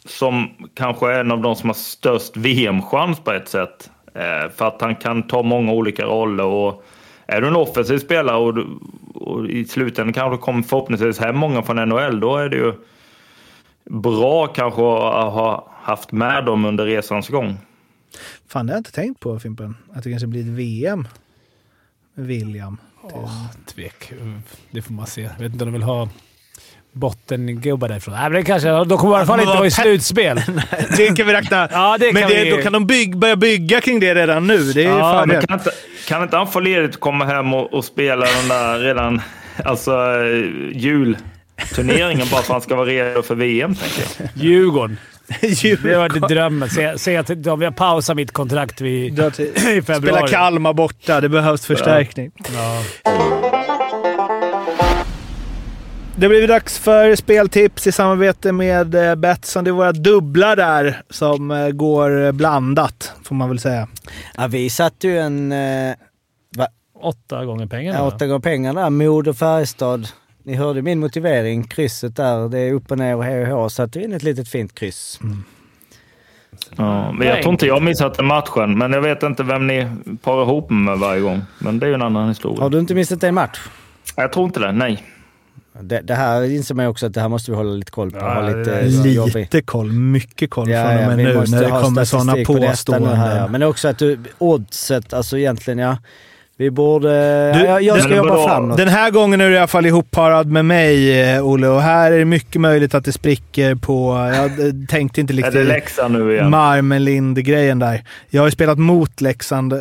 som kanske är en av de som har störst VM-chans på ett sätt. Eh, för att han kan ta många olika roller. Och är du en offensiv spelare och, du- och i slutändan kanske kommer förhoppningsvis hem många från NHL, då är det ju bra kanske att ha haft med dem under resans gång. Fan, det har jag inte tänkt på Fimpen. Att det kanske blir ett VM med William. Tvek. Det får man se. Jag vet inte om de vill ha bottengubbar därifrån. Nej, men det kanske... De kommer i alla fall inte vara i slutspel. Det kan vi räkna. Ja, det men kan det, vi- då kan de bygg, börja bygga kring det redan nu. Det är Ja, Men kan, inte, kan inte han få ledigt komma hem och, och spela den där redan, alltså eh, julturneringen bara för att han ska vara redo för VM, tänker jag. Djurgården. Djurgården. Det har varit drömmen. Säg att de vill pausa mitt kontrakt vid, i spela februari. Kalmar borta. Det behövs förstärkning. Ja. Det blir dags för speltips i samarbete med eh, Betsson. Det är våra dubblar där som eh, går blandat, får man väl säga. Ja, vi satte ju en... Eh, va, Åtta gånger pengarna. ja, åtta gånger pengarna där. Ni hörde min motivering. Krysset där. Det är upp och ner och hej och hå. Satte in ett litet fint kryss. Ja, men jag tror inte jag missat den matchen, men jag vet inte vem ni parar ihop med varje gång. Men det är ju en annan historia. Har du inte missat en match? Jag tror inte det, nej. Det, det här inser man också att det här måste vi hålla lite koll på. Ja, lite. Lite koll, mycket koll Ja, från och ja, med vi nu när det kommer sådana på påståenden. här, ja. Men också att du, oddset, alltså egentligen ja. Vi borde... Du, ja, jag ska jobba fram något. Den här gången är du i alla fall ihopparad med mig, eh, Olle. Och här är det mycket möjligt att det spricker på... Jag eh, tänkte inte Är det riktigt... Leksand nu igen? Marmelind-grejen där. Jag har ju spelat mot Leksand eh,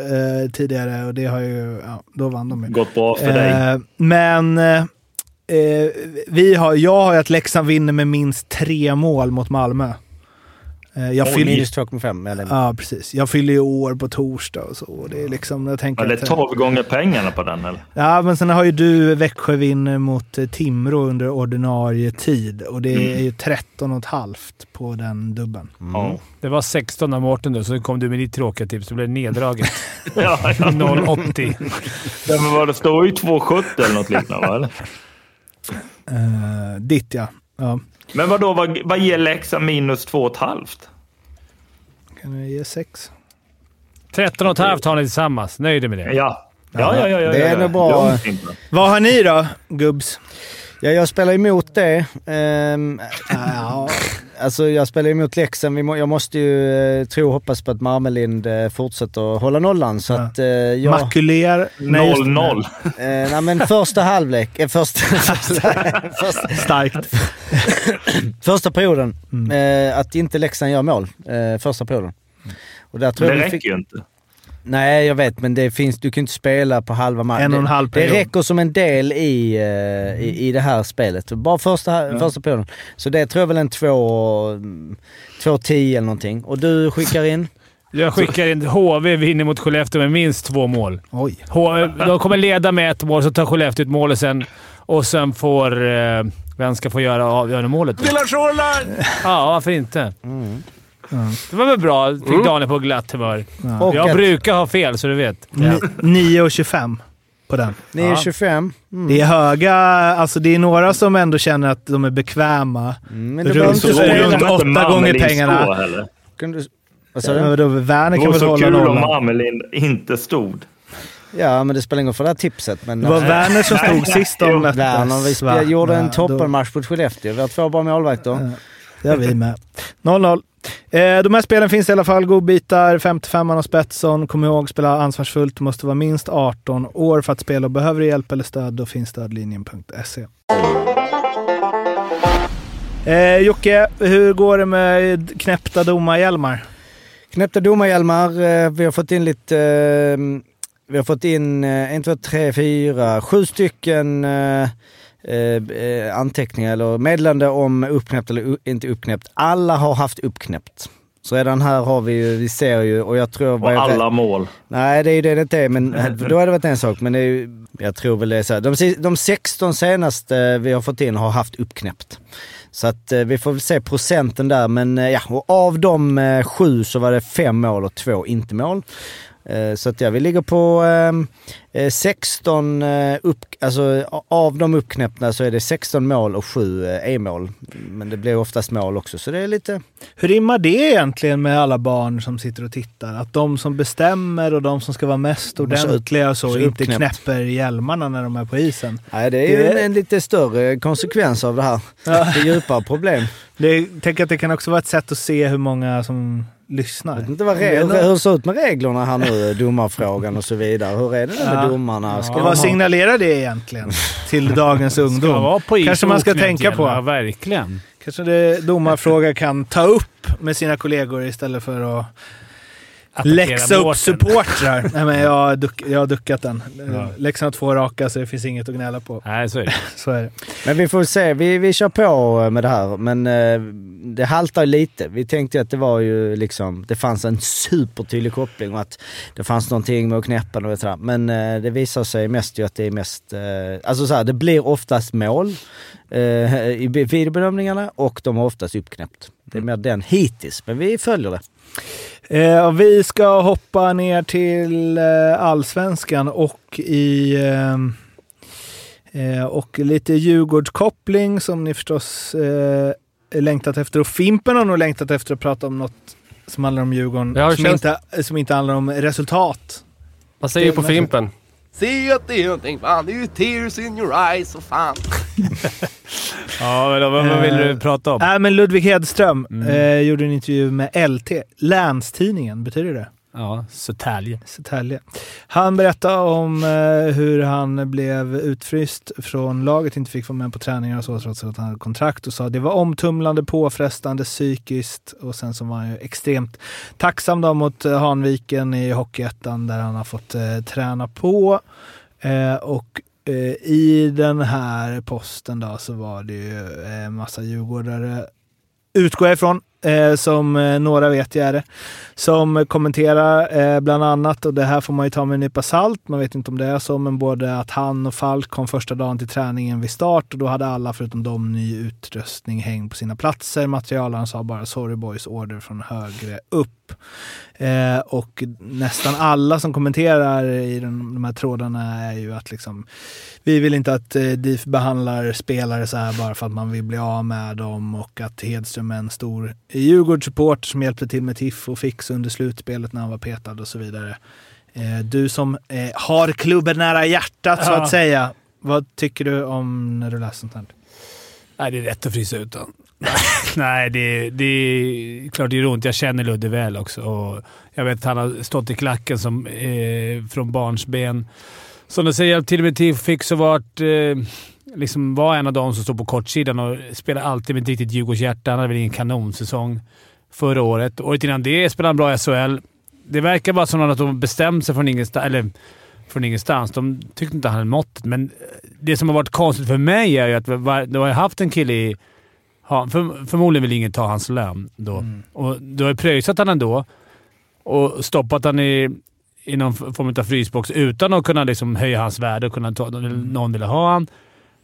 tidigare och det har ju... Ja, då vann de ju. Gått bra för dig. Eh, men eh, eh, vi har, jag har ju att Leksand vinner med minst tre mål mot Malmö. Eh, jag Oj, fyller, minus 2,5. eller- ja, precis. Jag fyller ju år på torsdag och så. Och det är liksom, jag tänker Eller att- 12 gånger pengarna på den eller? Ja, men sen har ju du Växjö vinner mot eh, Timrå under ordinarie tid och det Mm. är ju 13 och ett halvt på den dubben. Ja. Det var 16 av Mårten då, så kom du med ditt tråkiga tips. Det blev neddraget. Ja, ja. 0,80. ja, men vad det står ju 2,70 eller något liknande va? Eller? Uh, ditt ja. ja. Men vad då vad, vad ger Leksand minus 2,5? Kan jag ge sex? 13 och ett halvt har ni tillsammans. Nöjd med det? Ja. Ja, ja, ja, ja, Det är ja. nog bra. Vad har ni då, gubbs? Ja, jag spelar emot det. Ehm, Ja, alltså jag spelar emot Leksand. Vi må, jag måste ju eh, tro och hoppas på att Marmelind eh, fortsätter att hålla nollan. Så Ja. att eh, jag... Makuler. Nej, just det. 0-0. Eh, nej men första halvlek, eh, första, första, första, Starkt. första perioden. Mm. Eh, att inte Leksand gör mål eh, första perioden. Och där tror Det räcker fick, ju inte. Nej, jag vet, men det finns, du kan inte spela på halva matchen. En och en halv det, det period. räcker som en del i, eh, i, i det här spelet. Bara första, första perioden. Så det tror jag väl en 2-10 eller någonting. Och du skickar in? Jag skickar in HV vinner mot Skellefteå med minst två mål. Oj. H- de kommer leda med ett mål, så tar Skellefteå ut målet sen. Och sen får... Eh, vem ska få göra avgörande målet? då? Ja, varför inte? Det var väl bra. Fick Daniel på glatt humör. Och Jag ett- brukar ha fel, så du vet. Ni- 9,25 på den. 9,25. Mm. Det är höga, alltså det är några som ändå känner att de är bekväma. Mm, Men det Runt- runt åtta gånger pengarna. Heller. Kan du, vad sa Ja, du? vadå, Werner Det kan vore väl så hålla kul om nollan? Marmelind inte stod. Ja, men det spelar ingen roll för det här tipset. Men, Det var Werner som stod sist om möttes. Werner, vi gjorde en Ja, toppenmatch mot Skellefteå. Vi har två bra målvakter. Det har vi med. 0-0. Eh, de här spelen finns i alla fall godbitar. 55an och Spetsson. Kom ihåg, spela ansvarsfullt. Du måste vara minst 18 år för att spela och behöver du hjälp eller stöd, då finns stödlinjen.se. Eh, Jocke, hur går det med knäppta domarhjälmar? Knäppta domarhjälmar. eh, Vi har fått in lite... eh, Vi har fått in eh, en, två, tre, fyra, sju stycken eh, eh, eh, anteckningar eller meddelande om uppknäppt eller inte uppknäppt. Alla har haft uppknäppt. Så redan här har vi ju, vi ser ju och jag tror... Och alla mål. Nej, det är ju det det inte är, men då hade det varit en sak. Men det är ju, jag tror väl det är så här. De, de 16 senaste vi har fått in har haft uppknäppt. Så att eh, vi får väl se procenten där, men eh, ja, och av de sju så var det fem mål och två inte mål. Eh, Så att ja, vi ligger på ehm, eh, 16, eh, upp, alltså av de uppknäppta så är det 16 mål och 7 e-mål. Men det blir oftast mål också, så det är lite... Hur rimmar det egentligen med alla barn som sitter och tittar? Att de som bestämmer och de som ska vara mest ordentliga och så så inte knäpper hjälmarna när de är på isen. Nej, det är ju Det- en, lite större konsekvens av det här. Det är djupare problem. Det, tänk att det kan också vara ett sätt att se hur många som lyssnar. Jag vet inte vad re- hur det ser ut med reglerna här nu, domarfrågan och så vidare. Hur är det där med Ja. domarna? Ska Ja, vad ha- signalerar det egentligen till dagens ungdom? Kanske man ska tänka på. Ja, verkligen. Kanske det domarfråga kan ta upp med sina kollegor istället för att läxa upp supportrar. Nej, men jag, har duck, jag har duckat den. Ja. Leksand har två raka så det finns inget att gnälla på. Nej, så är det. Så är det. Men vi får se. Vi, vi kör på med det här. Men eh, det haltar lite. Vi tänkte ju att det var ju liksom, det fanns en supertydlig koppling och att det fanns någonting med att knäppa och sådär. Men eh, det visar sig mest ju att det är mest, eh, alltså så här, det blir oftast mål eh, i videobedömningarna och de har oftast uppknäppt. Det är mer den hittills, men vi följer det. Eh, vi ska hoppa ner till eh, allsvenskan och i eh, eh, och lite Djurgårdskoppling som ni förstås eh, längtat efter. Och Fimpen har nog längtat efter att prata om något som handlar om Djurgården. Ja, som, känns inte, som inte handlar om resultat. Vad säger du på Fimpen? Se att det är någonting, fan det är ju tears in your eyes och fan. Ja, men då, vad, vad vill du prata om? Äh, men Ludvig Hedström Mm. eh, gjorde en intervju med LT, Länstidningen, betyder det? Ja, Södertälje. Södertälje. Han berättade om eh, hur han blev utfryst från laget, inte fick vara med på träningar och så trots att han hade kontrakt och sa att det var omtumlande, påfrestande psykiskt och sen så var han ju extremt tacksam då mot eh, Hanviken i Hockeyettan där han har fått eh, träna på. Eh, och eh, i den här posten då så var det ju eh, massa djurgårdare, utgår jag ifrån, eh, som eh, några vet jag är det, som kommenterar eh, bland annat, och det här får man ju ta med en nypa salt, man vet inte om det är så, men både att han och Falk kom första dagen till träningen vid start och då hade alla förutom dem ny utrustning hängd på sina platser. Materialaren sa bara “Sorry boys, order från högre upp”. Eh, och nästan alla som kommenterar i den, de här trådarna är ju att liksom, vi vill inte att eh, DIF behandlar spelare så här bara för att man vill bli av med dem och att Hedström är en stor Djurgårdssupporter som hjälpte till med tifo och fix under slutspelet när han var petad och så vidare. Eh, du som eh, har klubben nära hjärtat så Ja. att säga. Vad tycker du om när du läser sånt här? Nej, det är rätt att frysa ut den. Nej, det, det är klart det gör ont. Jag känner Ludde väl också. Och jag vet att han har stått i klacken som, eh, från barnsben. Som du säger, till och med fix och varit, eh, liksom var en av de som stod på kortsidan och spelade alltid med ett riktigt Djurgårdshjärta. Han hade väl ingen kanonsäsong förra året. Året innan det spelade han bra i SHL. Det verkar bara som att de bestämt sig från ingenstans. Eller, från ingenstans. De tyckte inte han hade måttet, men det som har varit konstigt för mig är ju att var- du har ju haft en kille i ha- För, förmodligen vill ingen ta hans lön då. Och du har ju pröjsat han ändå och stoppat han i, i någon form av frysbox utan att kunna liksom höja hans värde och kunna ta, någon ville ha han.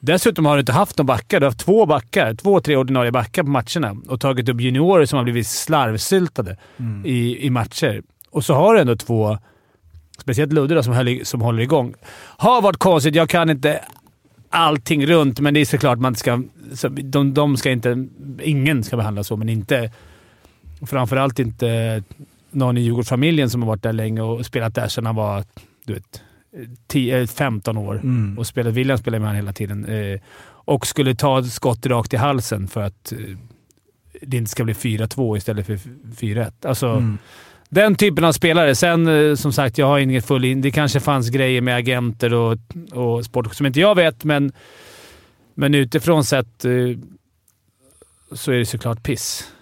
Dessutom har du inte haft någon backar. Du har haft två backar. Två, tre ordinarie backar på matcherna och tagit upp juniorer som har blivit slarvsyltade i, i matcher. Och så har du ändå två, speciellt Ludde då, som, höll, som håller igång. Har varit konstigt. Jag kan inte allting runt, men det är såklart man ska... så De, de ska inte... Ingen ska behandlas så, men inte... Framförallt inte någon i Djurgårdsfamiljen som har varit där länge och spelat där sedan han var du vet, 10, eh, 15 år. Mm. Och spelat, William spelade med honom hela tiden. Eh, och skulle ta ett skott rakt i halsen för att eh, det inte ska bli 4-2 istället för 4-1. Alltså, Mm. Den typen av spelare. Sen eh, som sagt, jag har inget full in. Det kanske fanns grejer med agenter och, och sport som inte jag vet, men, men utifrån sett eh, så är det såklart piss.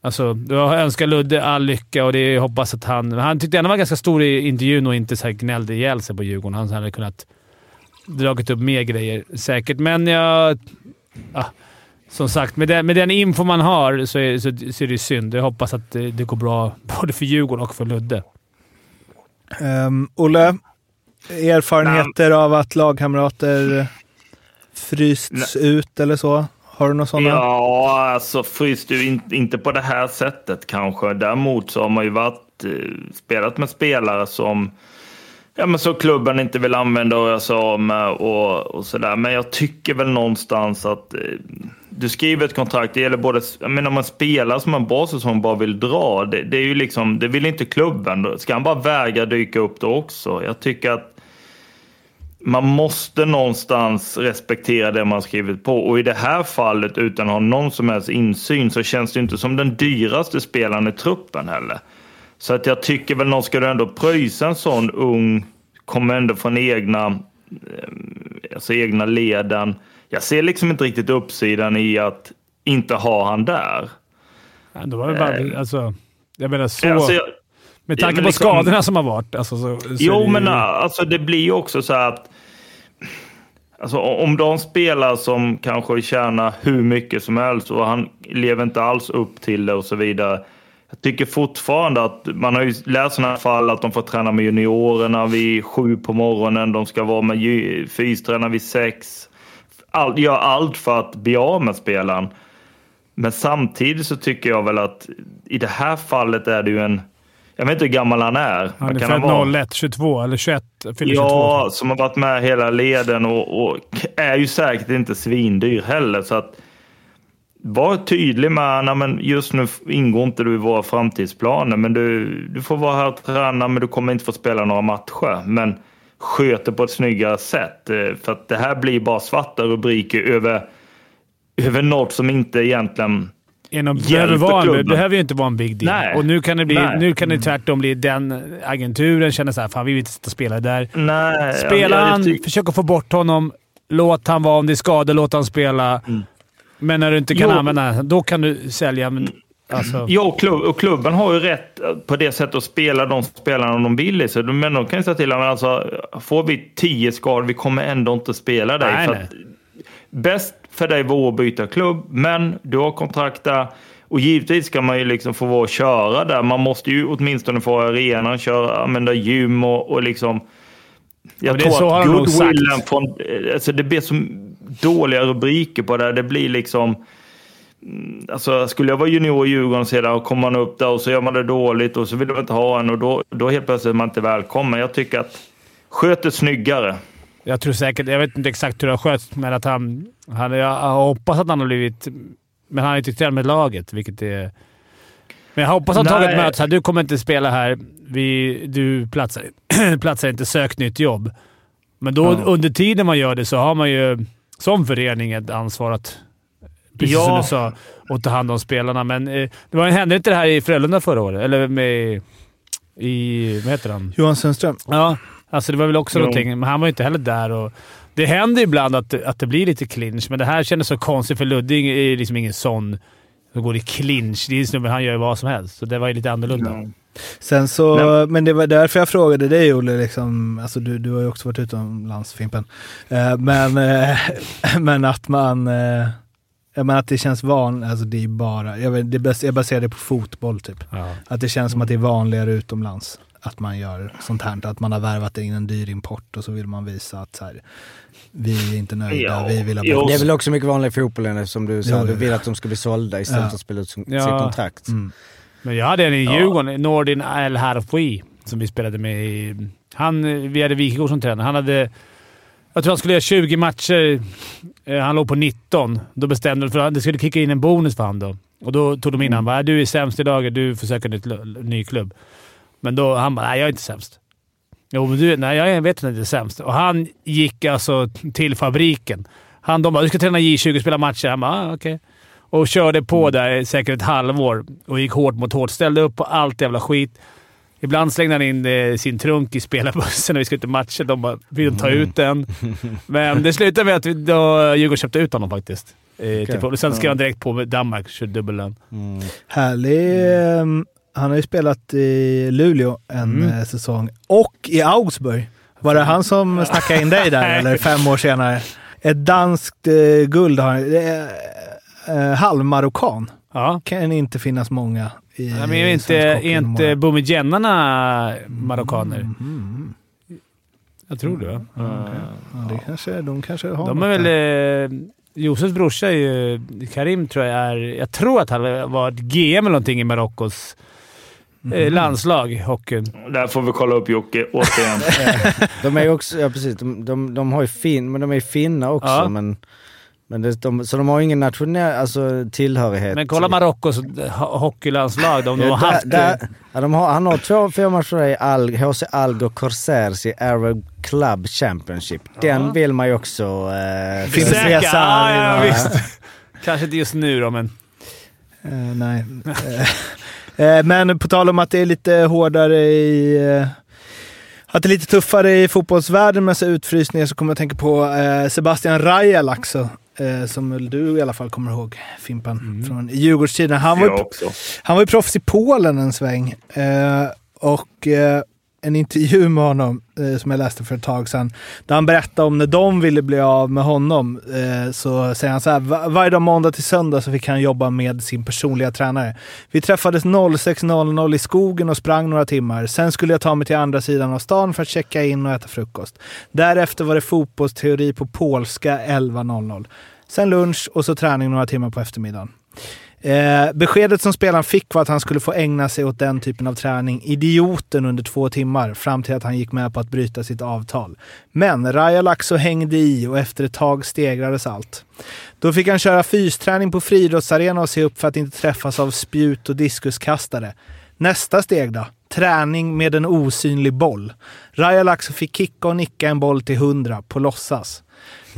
Alltså, jag önskar Ludde all lycka och det jag hoppas att han... Han tyckte ändå var ganska stor i intervjun och inte så här gnällde ihjäl sig på Djurgården. Han hade kunnat dragit upp mer grejer säkert, men jag... Ah, som sagt, med den, med den info man har så är, så, så är det synd. Jag hoppas att det, det går bra både för Djurgården och för Ludde. Um, Olle, erfarenheter av att lagkamrater frysts ut eller så? Har du några sådana? Ja, alltså fryst du in, inte på det här sättet kanske. Däremot så har man ju varit, eh, spelat med spelare som Ja, men så klubben inte vill använda och jag sa med och, och sådär. Men jag tycker väl någonstans att eh, du skriver ett kontrakt. Det gäller både, jag menar om man spelar som en bra säsong bara vill dra. Det, det är ju liksom, det vill inte klubben. Ska han bara vägra dyka upp då också? Jag tycker att man måste någonstans respektera det man skrivit på. Och i det här fallet, utan att ha någon som helst insyn, så känns det inte som den dyraste spelaren i truppen heller. Så att jag tycker väl någon ska du ändå pröjsa en sån ung, kommer ändå från egna, eh, alltså egna leden. Jag ser liksom inte riktigt uppsidan i att inte ha han där. Ja, då var det bara, alltså, jag menar så... Alltså, jag- med tanke på liksom- skadorna som har varit. Alltså, så, så Jo, det men ju- alltså det blir ju också så här att Alltså om de spelar som kanske tjänar hur mycket som helst och han lever inte alls upp till det och så vidare. Jag tycker fortfarande att man har ju läst sådana fall att de får träna med juniorerna vid sju på morgonen. De ska vara med fystränare vid sex. All, gör allt för att bli av med spelaren. Men samtidigt så tycker jag väl att i det här fallet är det ju en... Jag vet inte hur gammal han är. Han är född vara? 01, 22 eller 21. Fyller 22. Ja, som har varit med hela leden och, och är ju säkert inte svindyr heller. Så att var tydlig med men just nu ingår inte du i våra framtidsplaner. Men du, du får vara här och träna, men du kommer inte få spela några matcher. Men sköter på ett snyggare sätt. Eh, För att det här blir bara svarta rubriker över, över något som inte egentligen Genom, hjälper behöver, klubben. behöver ju inte vara en big deal. Nej. Och nu kan det, bli, Nej. nu kan det tvärtom bli den agenturen känner så här, fan vi vill inte sitta och spela där. Nej, Spela han, tyck- försök att få bort honom. Låt han vara. Om det är skador, låt han spela. Men när du inte kan Jo. använda då kan du sälja. Men Alltså, Ja, och, klubb, och klubben har ju rätt på det sättet att spela de spelarna de vill. Så, men de kan ju säga till honom, alltså, får vi tio skador, vi kommer ändå inte spela dig. Nej, nej. att, bäst för dig vore att byta klubb, men du har kontrakt där. Och givetvis ska man ju liksom få vara och köra där. Man måste ju åtminstone få arenan, köra, använda gym och, och liksom... Jag men det är så tror har att goodwillen från... Alltså det blir så dåliga rubriker på det. Det blir liksom... Alltså, skulle jag vara junior i Djurgården sedan och kommer man upp där och så gör man det dåligt och så vill de inte ha en och då, då helt plötsligt är man inte välkommen. Jag tycker att sköt det snyggare. jag tror säkert... Jag vet inte exakt hur det har skötts, men att han... han jag hoppas att han har blivit... Men han har inte tränat med laget, vilket är... Men jag hoppas att han tagit möte såhär, du kommer inte spela här. Vi, du platsar, platsar inte, sök nytt jobb. Men då Ja. under tiden man gör det så har man ju som förening ett ansvar att, precis Ja. som du sa, att ta hand om spelarna. Men eh, det var, hände inte det här i Frölunda förra året? Eller med... I... Vad heter han? Johan Sundström. Ja, alltså det var väl också Jo. någonting, men han var ju inte heller där. Och det händer ibland att, att det blir lite clinch, men det här kändes så konstigt för Ludding är liksom ingen sån som går i clinch. Det är en snubbe, han gör ju vad som helst, så det var ju lite annorlunda. Ja. Sen så, Nej. men det var därför jag frågade dig Olle, liksom, alltså du, du har ju också varit utomlands Fimpen. Eh, men, eh, men att man, eh, jag menar att det känns van, alltså det är bara, jag, vet, det bas, jag baserar det på fotboll typ. Ja. Att det känns som att det är vanligare utomlands att man gör sånt här, att man har värvat in en dyr import och så vill man visa att så här, vi är inte nöjda, Ja. vi vill ha bort. Det är väl också mycket vanligare i fotbollen eftersom du sa, Jo, du vill att de ska bli sålda istället Ja. för att spela ut sin, Ja. sitt kontrakt. Mm. Men jag hade en i Djurgården, Nordin El Harfoui, som vi spelade med i... Han, vi hade Wikegård som tränare. Han hade... Jag tror han skulle göra 20 matcher. Eh, Han låg på 19. Då bestämde de för att det skulle kicka in en bonus för honom då. Och då tog de in honom. Bara, Du är sämst idag. Du får söka en ny klubb. Men då han bara, nej jag är inte sämst. Jo, men du, nej jag vet att inte är sämst. Och han gick alltså till fabriken. Han, de bara, du ska träna J20 och spela matcher. Han bara, ah, okej. Och körde på där i säkert ett halvår och gick hårt mot hårt. Ställde upp på allt jävla skit. Ibland slängde han in eh, sin trunk i spelarbussen när vi skulle till matcher. De bara, vill de ta ut den? Men det slutade med att vi, då Djurgården köpte ut honom faktiskt. Eh, till, och sen skrev han direkt på Danmark, körde dubbellön. Mm. Härlig. ehm, Han har ju spelat i Luleå en Mm. eh, säsong och i Augsburg. Var det han som snackade in dig där eller fem år senare? Ett danskt eh, guld har han. Eh, halvmarockan. Ja. Kan inte finnas många i Nej, men är inte, är inte åren. Bumidjennarna marockaner? Mm. Jag tror det. va? Ja, det kanske, de kanske har De är väl... där. Eh, Josefs brorsa är ju... Karim tror jag är... Jag tror att han var ett GM eller någonting i Marockos eh, landslag, hockeyn. Där får vi kolla upp Jocke återigen. De är ju också, ja precis, de, de, de har ju fin, men de är ju finna också. Ja. Men, men det, de, så de har ingen nationell alltså, tillhörighet. Men kolla Marockos ho- hockeylandslag. De, de har Ja, haft... där, där, ja, de har, han har två, matcher i Al, HC Algo Corsairs i Arab Club Championship. Den vill man ju också... Eh, resa Ja, ja, visst. Kanske inte just nu då, men... Eh, nej. Eh, men på tal om att det är lite hårdare i... eh, att det är lite tuffare i fotbollsvärlden med så utfrysningar så kommer jag att tänka på eh, Sebastian Rajal också. Eh, som du i alla fall kommer ihåg, Fimpen, från Djurgårdstiden. Han var, ju, han var ju proffs i Polen en sväng. Eh, och eh, en intervju med honom eh, som jag läste för ett tag sedan. Där han berättade om när de ville bli av med honom. Eh, så säger han så här. Varje dag måndag till söndag så fick han jobba med sin personliga tränare. Vi träffades 06.00 i skogen och sprang några timmar. Sen skulle jag ta mig till andra sidan av stan för att checka in och äta frukost. Därefter var det fotbollsteori på polska 11.00. Sen lunch och så träning några timmar på eftermiddagen. Eh, beskedet som spelaren fick var att han skulle få ägna sig åt den typen av träning, idioten, under två timmar fram till att han gick med på att bryta sitt avtal. Men Raja Laxo hängde i och efter ett tag stegrades allt. Då fick han köra fysträning på friidrottsarena och se upp för att inte träffas av spjut och diskuskastare. Nästa steg då? Träning med en osynlig boll. Raja Laxo fick kicka och nicka en boll till 100 på låtsas.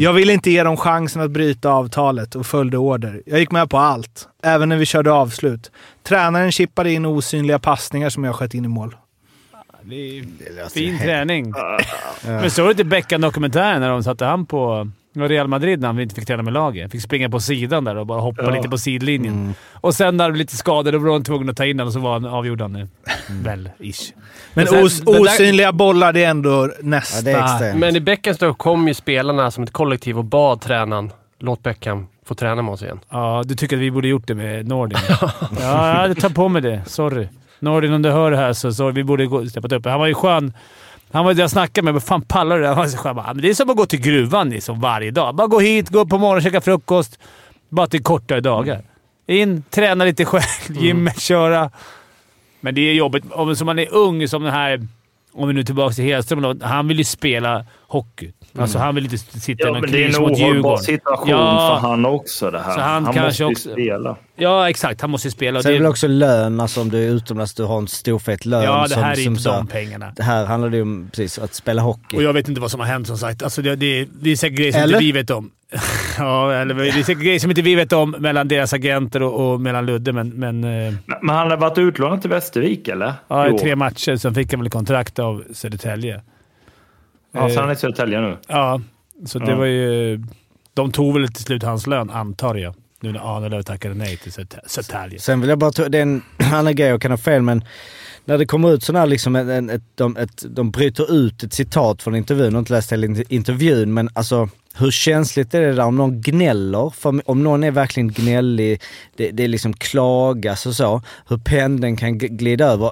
Jag ville inte ge dem chansen att bryta avtalet och följde order. Jag gick med på allt, även när vi körde avslut. Tränaren chippade in osynliga passningar som jag sköt in i mål. Det är fin träning. Men såg du inte Beckan-dokumentären när de satte han på... Och Real Madrid när han inte fick träna med laget. Fick springa på sidan där och bara hoppa Ja. lite på sidlinjen. Mm. Och sen när det blev lite skador, då var de tvungna att ta in honom och så var han avgjorde han det. Väl, ish. Men sen- os, det där- osynliga bollar, det är ändå Ja, nästa. det är. Men i Beckhams då kom ju spelarna som ett kollektiv och bad tränaren, låt Beckham få träna med oss igen. Ja, du tycker att vi borde gjort det med Nordin? ja, jag tagit på mig det. Sorry. Nordin, om du hör det här så sorry. Vi borde gå- steppat upp. Han var ju skön. Han var jag snackade med. Vad fan pallar du det? Han. Bara, "Men Det är som att gå till gruvan liksom, varje dag. Bara gå hit, gå upp på morgonen, käka frukost. Bara till kortare dagar. In, träna lite själv, gymmet, köra. Men det är jobbigt. Om man är ung, som den här... Om vi nu är tillbaka till Hedström. Han vill ju spela hockey. Alltså, han vill inte sitta i Ja, någon men det är kris en mot ohållbar Djurgården. situation Ja. för han också det här. Så han måste kanske ju också- spela. Ja, exakt. Han måste ju spela. Sen är det det- väl också lön, alltså om du är utomlands, du har en stor fet lön. Ja, det som, här är som inte så- de pengarna. Det här handlar ju om precis, att spela hockey. Och jag vet inte vad som har hänt som sagt. Alltså det, det, det är säkert grejer som Eller? inte vi vet om. ja, eller det är säkert grejer som inte vi vet om mellan deras agenter och, och mellan Ludde, men... men eh, Men han har varit utlånad till Västervik, eller? ja, i tre matcher. Sen fick han väl kontrakt av Södertälje. Ja, så Eh, han är i Södertälje nu. Ja, så det Ja. var ju... De tog väl till slut hans lön, antar jag. Nu när Ahnelöv tackade nej till Södertä- Södertälje. Sen vill jag bara ta, det är en annan grej, jag kan ha fel, men när det kommer ut sådana här liksom, en, ett, de, ett, de bryter ut ett citat från intervjun, jag har inte läst hela inter- intervjun, men alltså hur känsligt är det där om någon gnäller? För om någon är verkligen gnällig, det, det är liksom klagas och så, hur pendeln kan glida över.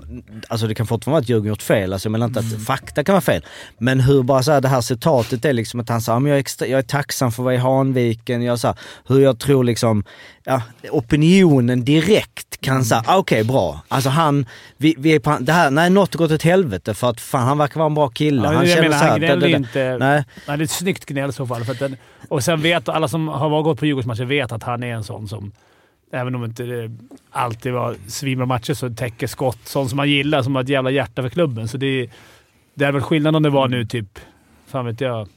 Alltså det kan fortfarande vara att Djurgården gjort fel, alltså jag menar inte att fakta kan vara fel. Men hur bara så här, det här citatet är liksom att han sa, "Ja, men jag är, extra, jag är tacksam för att vara i Hanviken, jag så här, hur jag tror liksom, ja, opinionen direkt kan säga, ah, okej bra. Alltså han, vi, vi är på, det här, nej något har gått åt helvete för att fan han verkar vara en bra kille. Ja, han känner menar, så här, han det- inte. Nej. Nej, det är ett snyggt gnäll i så fall. För att den, och sen vet alla som har gått på Djurgårdsmatcher vet att han är en sån som, även om inte det alltid var svinbra matcher, så täcker skott. Sån som man gillar, som har ett jävla hjärta för klubben. Så det, det är väl skillnad om det var nu typ, fan vet jag,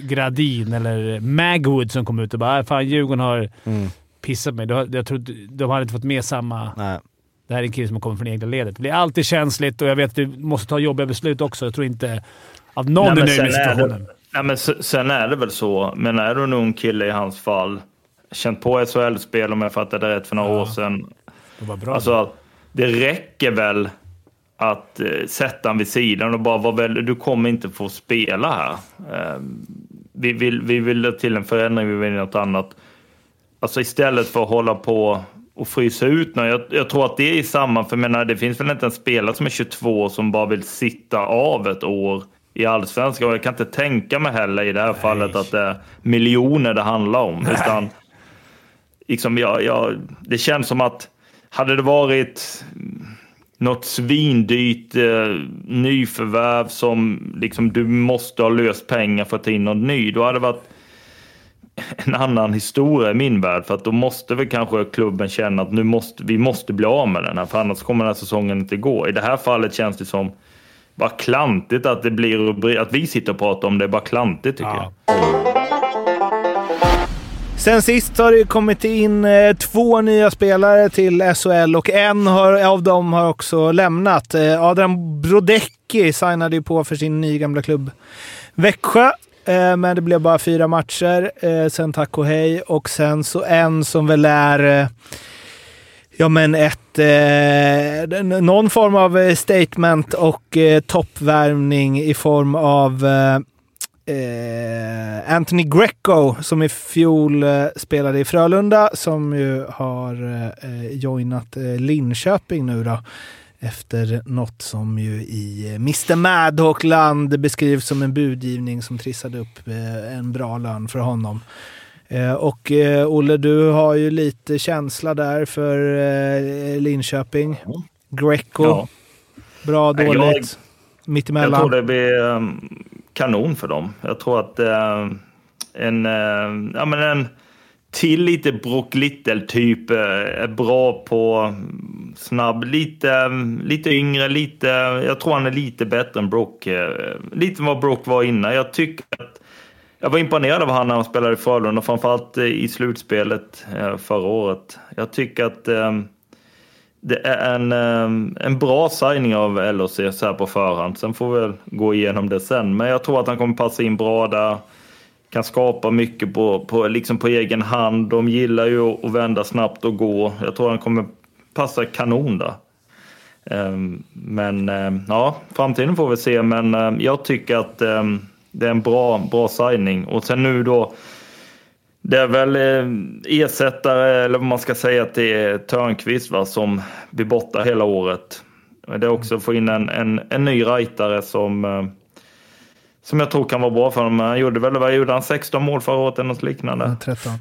Gradin eller Magwood som kom ut och bara "Ah, “Fan, Djurgården har Mm. pissat mig”. Då, jag tror, de hade inte fått med samma... Nej. Det här är en kille som har kommit från egna ledet. Det blir alltid känsligt och jag vet att du måste ta jobbiga beslut också. Jag tror inte att någon Nej, är nöjd med situationen. Det- Nej, men sen är det väl så, men är du en ung kille i hans fall, känt på SHL-spel om jag fattade rätt för några år sedan. Det var bra. Alltså, det räcker väl att eh, sätta han vid sidan och bara vara väl, du kommer inte få spela här. Eh, vi, vill, vi vill till en förändring, vi vill något annat. Alltså istället för att hålla på och frysa ut någon. Jag, jag tror att det är samma, för menar, det finns väl inte en spelare som är 22 som bara vill sitta av ett år i allsvenskan. Och jag kan inte tänka mig heller i det här fallet att det är miljoner det handlar om. Utan, liksom, jag, jag, det känns som att hade det varit något svindyrt eh, nyförvärv som liksom, du måste ha löst pengar för att ta in någon ny, då hade det varit en annan historia i min värld. För att då måste väl kanske klubben känna att nu måste, vi måste bli av med den här, för annars kommer den här säsongen inte gå. I det här fallet känns det som bara klantigt att det blir att vi sitter och pratar om det. bara klantigt tycker jag. Sen sist har det kommit in eh, två nya spelare till SHL och en har, av dem har också lämnat. Eh, Adrian Brodecki signade ju på för sin nygamla klubb Växjö. Eh, men det blev bara fyra matcher. Sen tack och hej. Och sen så en som väl är... Ja, men ett, eh, någon form av eh, statement och eh, toppvärmning i form av eh, eh, Anthony Greco som i fjol eh, spelade i Frölunda som ju har eh, eh joinat eh, Linköping nu då. Efter något som ju i Mr Madhawk-land beskrivs som en budgivning som trissade upp en bra lön för honom. Eh, och eh, Olle, du har ju lite känsla där för eh, Linköping. Greco. Ja. Bra, jag- dåligt. Jag Mittemellan. tror det blir kanon för dem. Jag tror att en, ja, men en till lite Brock Little-typ är bra på snabb, lite, lite yngre, lite, jag tror han är lite bättre än Brock. lite vad Brock var innan. Jag tycker att jag var imponerad av han när han spelade i Frölunda, framförallt eh, i slutspelet eh, förra året. Jag tycker att ehm, det är en, ehm, en bra signing av LHC så här på förhand. Sen får vi väl gå igenom det sen. Men jag tror att han kommer passa in bra där. kan skapa mycket på, på, liksom på egen hand. De gillar ju att vända snabbt och gå. Jag tror han kommer passa kanon där. Ehm, men ja, framtiden får vi se. Men jag tycker att det är en bra, bra signing. Och sen nu då, det är väl eh, ersättare, eller vad man ska säga, att det är Törnqvist va, som blir borta hela året. Det är också att få in en, en, en ny rightare som, eh, som jag tror kan vara bra för honom. Han gjorde väl, vad gjorde han, 16 mål förra året eller något liknande? 13.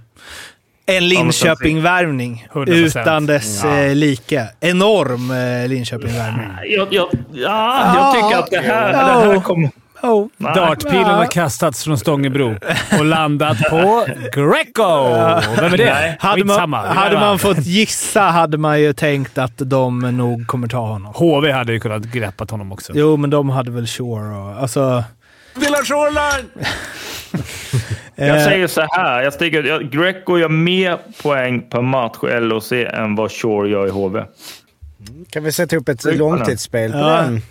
En Linköping-värvning 100%. utan dess eh, like. Enorm eh, Linköping-värvning. Jag, jag, ja, jag tycker att det här, det här kommer... Oh. Dartpilen har kastats från Stångebro och landat på Greco. Vem är det? Nej. Hade man, hade man fått gissa hade man ju tänkt att de nog kommer ta honom. HV hade ju kunnat greppat honom också. Jo, men de hade väl Shore och... Alltså... Villa Shoreline! Jag eh, säger så här, jag sticker, jag, Greco gör mer poäng per match i LOC än vad Shore gör i HV. Kan vi sätta upp ett långtidsspel på Ja. den?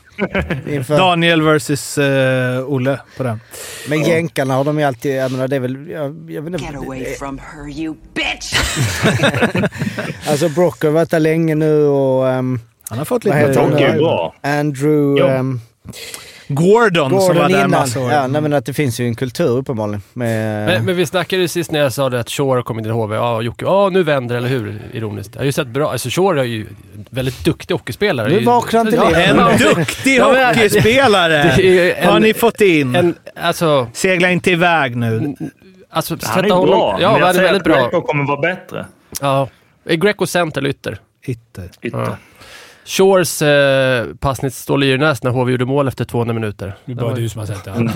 Inför. Daniel versus eh, Olle på den. Men jänkarna har de ju alltid... Jag menar, det är väl... Jag, jag vet inte, Get away from her, you bitch! alltså Brock har varit där länge nu och... Um, Han har fått vad lite... heter han Brock är bra. Andrew... Jo. Ehm, Gordon, som var Gordon där innan. år. Ja, nej, men att det finns ju en kultur uppenbarligen. Med, Men, men vi snackade ju sist när jag sa det att Shore kom in i HV. Ja, Jocke, ja nu vänder eller hur? Ironiskt. Jag har ju sett bra. Alltså Shore är ju en väldigt duktig hockeyspelare. Nu vaknar inte ja. En duktig hockeyspelare en- har ni fått in. En, alltså, Segla inte iväg nu. alltså Han är honom... bra, Ja, men jag säger väldigt att bra. Greco kommer vara bättre. Ja. Är Greco center eller ytter? Ytter. Ytter. Ja. Shores eh, passning står Lyrnäs när HV gjorde mål efter 200 minuter. Det är bara du som har sett det.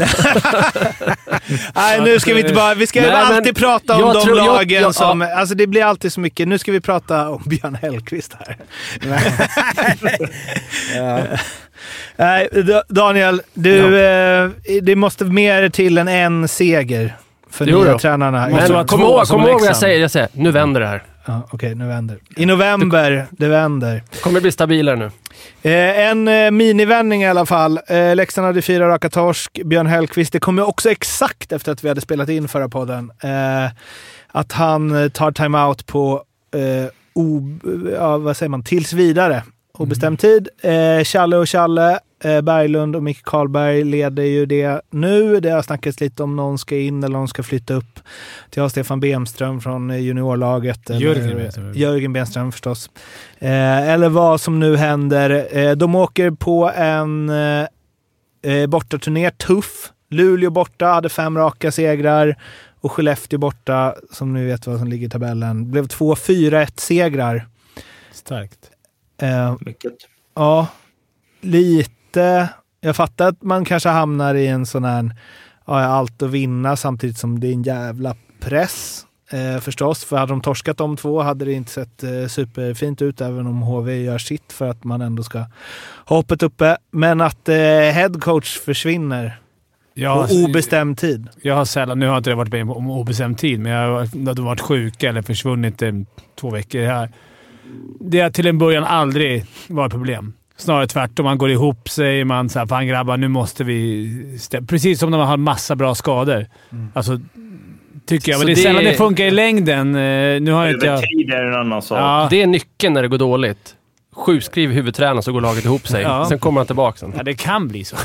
Nej, nu ska vi inte bara... Vi ska Nej, alltid prata om jag de tror- jag- lagen jag- som... Alltså det blir alltid så mycket. Nu ska vi prata om Björn Hellkvist här. Nej, Da- Daniel. Du, eh, det måste mer till än en seger för Jo nya då. tränarna. Men kom ihåg, kom ihåg vad jag säger. Jag säger, nu vänder det här. Ja, Okej, nu vänder. I november, det vänder. kommer bli stabilare nu. Eh, en eh, minivändning i alla fall. Eh, Leksand hade fyra raka torsk. Björn Hellkvist, det kom ju också exakt efter att vi hade spelat in förra podden. Eh, att han eh, tar timeout på, eh, o, ja, vad säger man, tills vidare. Obestämd tid. Eh, Challe och Challe, Berglund och Micke Karlberg leder ju det nu. Det har snackats lite om någon ska in eller någon ska flytta upp. Till Stefan Bemström från eh, juniorlaget. eller- Jörgen Bemström. Jörgen Benström förstås. Eh, eller vad som nu händer. Eh, de åker på en eh, eh, bortaturné. Tuff. Luleå borta, hade fem raka segrar. Och Skellefteå borta, som ni vet vad som ligger i tabellen, blev två 4-1 segrar. Starkt. Eh, Mycket. ja, lite. Jag fattar att man kanske hamnar i en sån här, ja, allt att vinna samtidigt som det är en jävla press. Eh, förstås, för hade de torskat de två hade det inte sett eh, superfint ut, även om HV gör sitt för att man ändå ska ha hoppet uppe. Men att eh, headcoach försvinner Jag, på obestämd tid. jag har sällan, nu har inte det varit med om obestämd tid, men jag har varit sjuka eller försvunnit i två veckor. Har, det har till en början aldrig varit problem. Snarare tvärtom. Man går ihop sig. Man säger “Fan grabbar, nu måste vi...” stä-" Precis som när man har massa bra skador. Alltså, tycker jag. Men Så det är det- sällan det funkar i längden. Eh, Nu har inte Över jag... tid är en annan sak. Ja. Det är nyckeln när det går dåligt. Sjukskriv huvudtränaren så går laget ihop sig. Ja. Sen kommer han tillbaka sen. Ja, det kan bli så.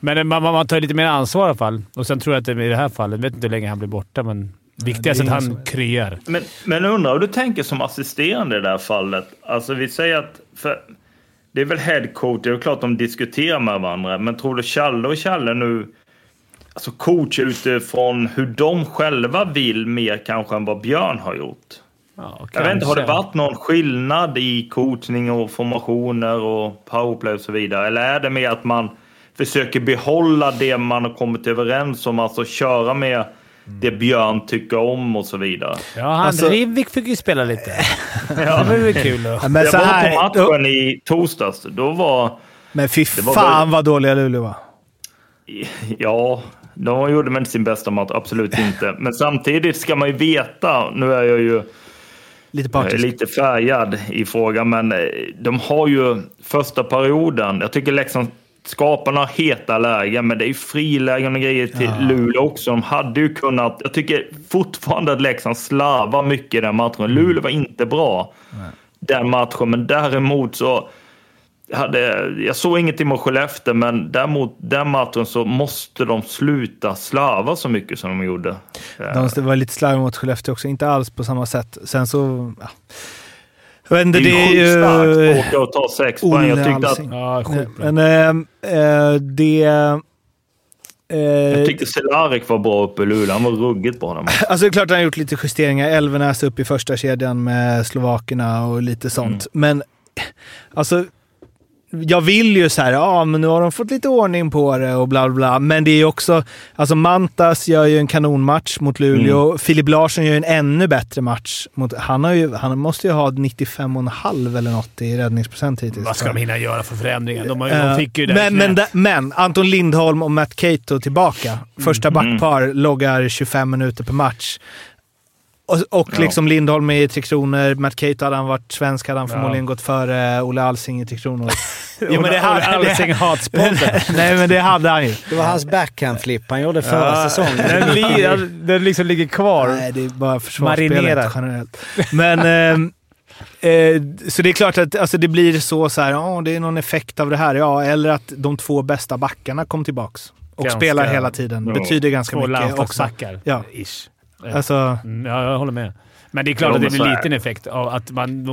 Men det- man, man tar lite mer ansvar i alla fall. Och sen tror jag att det, i det här fallet, jag vet inte hur länge han blir borta, men viktigast är att han kryar. Men, men undrar hur du tänker som assisterande i det här fallet. Alltså vi säger att... För det är väl headcoach, det är klart de diskuterar med varandra. Men tror du Challe och Challe nu... Alltså coach utifrån hur de själva vill mer kanske än vad Björn har gjort. Ja, Jag vet inte, har det varit någon skillnad i coachning och formationer och powerplay och så vidare? Eller är det mer att man försöker behålla det man har kommit överens om, alltså köra med det Björn tycker om och så vidare? Ja, han Alltså- Rivik fick ju spela lite. Det var väl kul. Då. Ja, men, så jag var här, på matchen i torsdags. Då var... men fy Det var fan väl- vad dåliga Luleå var. Ja, de gjorde väl inte sin bästa match. Absolut inte. Men samtidigt ska man ju veta. Nu är jag ju Lite partisk. lite färgad i frågan, men eh, de har ju första perioden. Jag tycker Leksand skapar några heta lägen, men det är ju frilägen och grejer till Ja. Luleå också. De hade ju kunnat... Jag tycker fortfarande att Leksand slarvar mycket i den matchen. Mm. Luleå var inte bra den matchen, men däremot så... Hade, jag såg ingenting mot Skellefteå, men däremot den matchen så måste de sluta slarva så mycket som de gjorde. De var lite slarviga mot Skellefteå också, inte alls på samma sätt. Sen så... Ja. Jag inte, Det är det ju är ju... starkt att åka och ta sex poäng. Jag Olle tyckte att. Ja. Men eh, eh, det... Eh, Jag tyckte Cehlarik var bra uppe i Luleå. Han var ruggigt bra den. Alltså det är klart att han har gjort lite justeringar. Elvenäs upp i första kedjan med Slovakerna och lite sånt. Men alltså, jag vill ju så här, ja men nu har de fått lite ordning på det och bla bla bla. Men det är ju också, alltså Mantas gör ju en kanonmatch mot Luleå. Filip Larsson gör en ännu bättre match. Mot, han, har ju, han måste ju ha 95,5 eller något i räddningsprocent hittills. Vad ska de hinna göra för förändringar? De, har, ju- Eh, de fick ju det men, men, men Anton Lindholm och Matt Cato tillbaka. Första Mm. backpar loggar 25 minuter per match. Och, och Ja. liksom Lindholm i Tre Kronor. Matt Cato, hade han varit svensk hade han Ja. förmodligen gått före Olle Alsing i Tre Kronor. Olle- Olle Alsing hatspodden. Nej, men det hade han ju. Det var hans backhand-flip han gjorde förra säsongen. Den, li, den liksom ligger kvar. Nej, det är bara försvarsspelet Marinerat. generellt. Men... ehm, Eh, så det är klart att alltså, det blir så, så här, ja, det är någon effekt av det här. Ja, eller att de två bästa backarna kom tillbaks och Ganska- spelar hela tiden. Ja. betyder ganska Två mycket också. landslagsbackar. Ja. Ish. Alltså, Mm, ja, jag håller med. Men det är klart att det blir en liten effekt av att man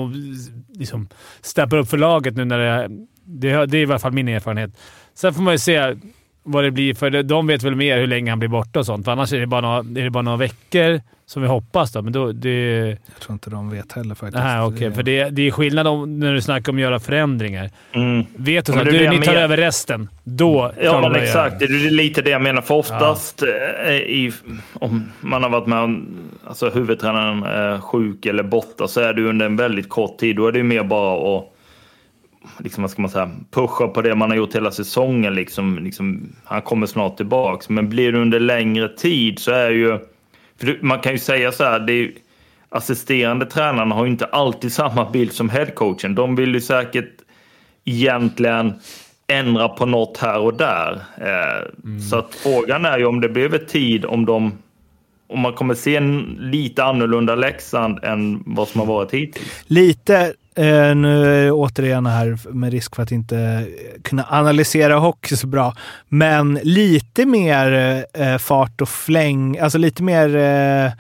liksom steppar upp för laget nu när det... Det, det är i alla fall min erfarenhet. Sen får man ju se vad det blir, för de vet väl mer hur länge han blir borta och sånt. För annars är det bara några, är det bara några veckor, som vi hoppas. Då. Men då, det, jag tror inte de vet heller faktiskt. Nej, okej. För det, det är skillnad om, när du snackar om att göra förändringar. Mm. Vet du Ja, så att du, ni tar menar. över resten, då Ja, men exakt. Det är lite det jag menar. För oftast eh, i, om man har varit med om alltså, huvudtränaren är sjuk eller borta så är det under en väldigt kort tid. Då är det ju mer bara att liksom, vad ska man säga, pusha på det man har gjort hela säsongen. Liksom, liksom, han kommer snart tillbaks. Men blir det under längre tid så är ju... För man kan ju säga så här, det är, assisterande tränarna har ju inte alltid samma bild som headcoachen. De vill ju säkert egentligen ändra på något här och där. Eh, Så att frågan är ju om det över tid om de om man kommer se en lite annorlunda Leksand än vad som har varit hittills. Lite, eh, nu är jag återigen här med risk för att inte kunna analysera hockey så bra, men lite mer eh, fart och fläng, alltså lite mer eh,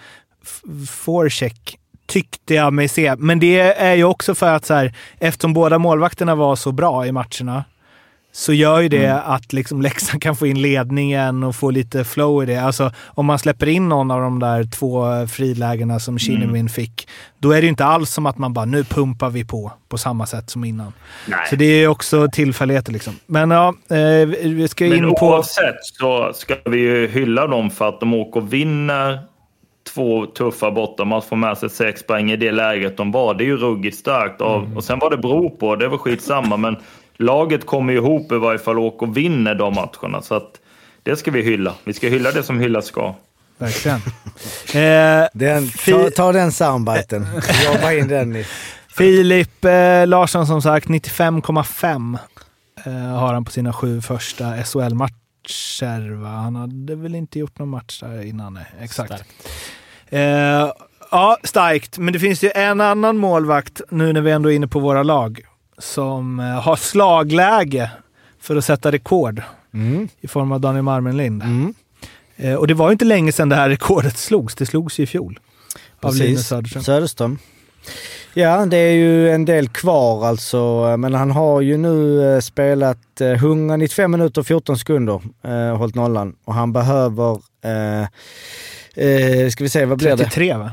forecheck tyckte jag mig se. Men det är ju också för att så här, eftersom båda målvakterna var så bra i matcherna så gör ju det Mm. att liksom Leksand kan få in ledningen och få lite flow i det. Alltså om man släpper in någon av de där två frilägena som Kinnimin Mm. fick, då är det ju inte alls som att man bara nu pumpar vi på på samma sätt som innan. Nej. Så det är också tillfälligheter liksom. Men ja, eh, vi ska Men in på... oavsett så ska vi ju hylla dem för att de åker och vinner två tuffa bortamatcher, får med sig sex poäng i det läget de var. Det är ju ruggigt starkt. Av, Mm. Och sen vad det beror på, det var skitsamma. Men laget kommer ju ihop i varje fall och vinner de matcherna. Så att det ska vi hylla. Vi ska hylla det som hyllas ska. Verkligen. Eh, Den, ta, ta den soundbiten. Jobba in den i... Filip eh, Larsson som sagt, 95,5 eh, har han på sina sju första SHL-matcher. Han hade väl inte gjort någon match där innan? Nej, exakt. Eh, ja, starkt. Men det finns ju en annan målvakt, nu när vi ändå är inne på våra lag, som eh, har slagläge för att sätta rekord i form av Daniel Marmenlind. Eh, och det var ju inte länge sedan det här rekordet slogs. Det slogs ju i fjol. Av Linus. Söderström. Söderström. Ja, det är ju en del kvar alltså, men han har ju nu eh, spelat eh, 195 minuter och 14 sekunder, eh, hållit nollan. Och han behöver, eh, eh, ska vi se, vad blir det? 33 va?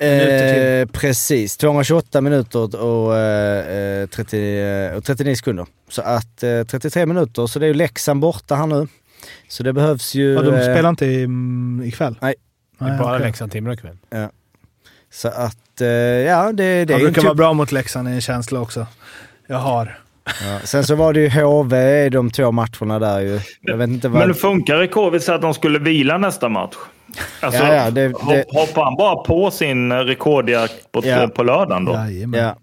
Minuter Eh, precis, 228 minuter och, eh, eh, 30, eh, och 39 sekunder. Så att eh, 33 minuter, så det är ju Leksand borta här nu. Så det behövs ju... Ja, de eh, spelar inte i, mm, ikväll? Nej. Det är bara. Leksand-Timrå ikväll. Ja. Så att, eh, ja det, det är ju brukar typ- vara bra mot Leksand, är en känsla också. Jag har. Ja. Sen så var det ju HV i de två matcherna där ju. Jag vet inte vad... Men funkar rekord? Vi säger att de skulle vila nästa match. Alltså, Ja, ja, det- det- Hoppar han bara på sin rekordjakt på, Ja. på lördagen då? Jajamän. Ja.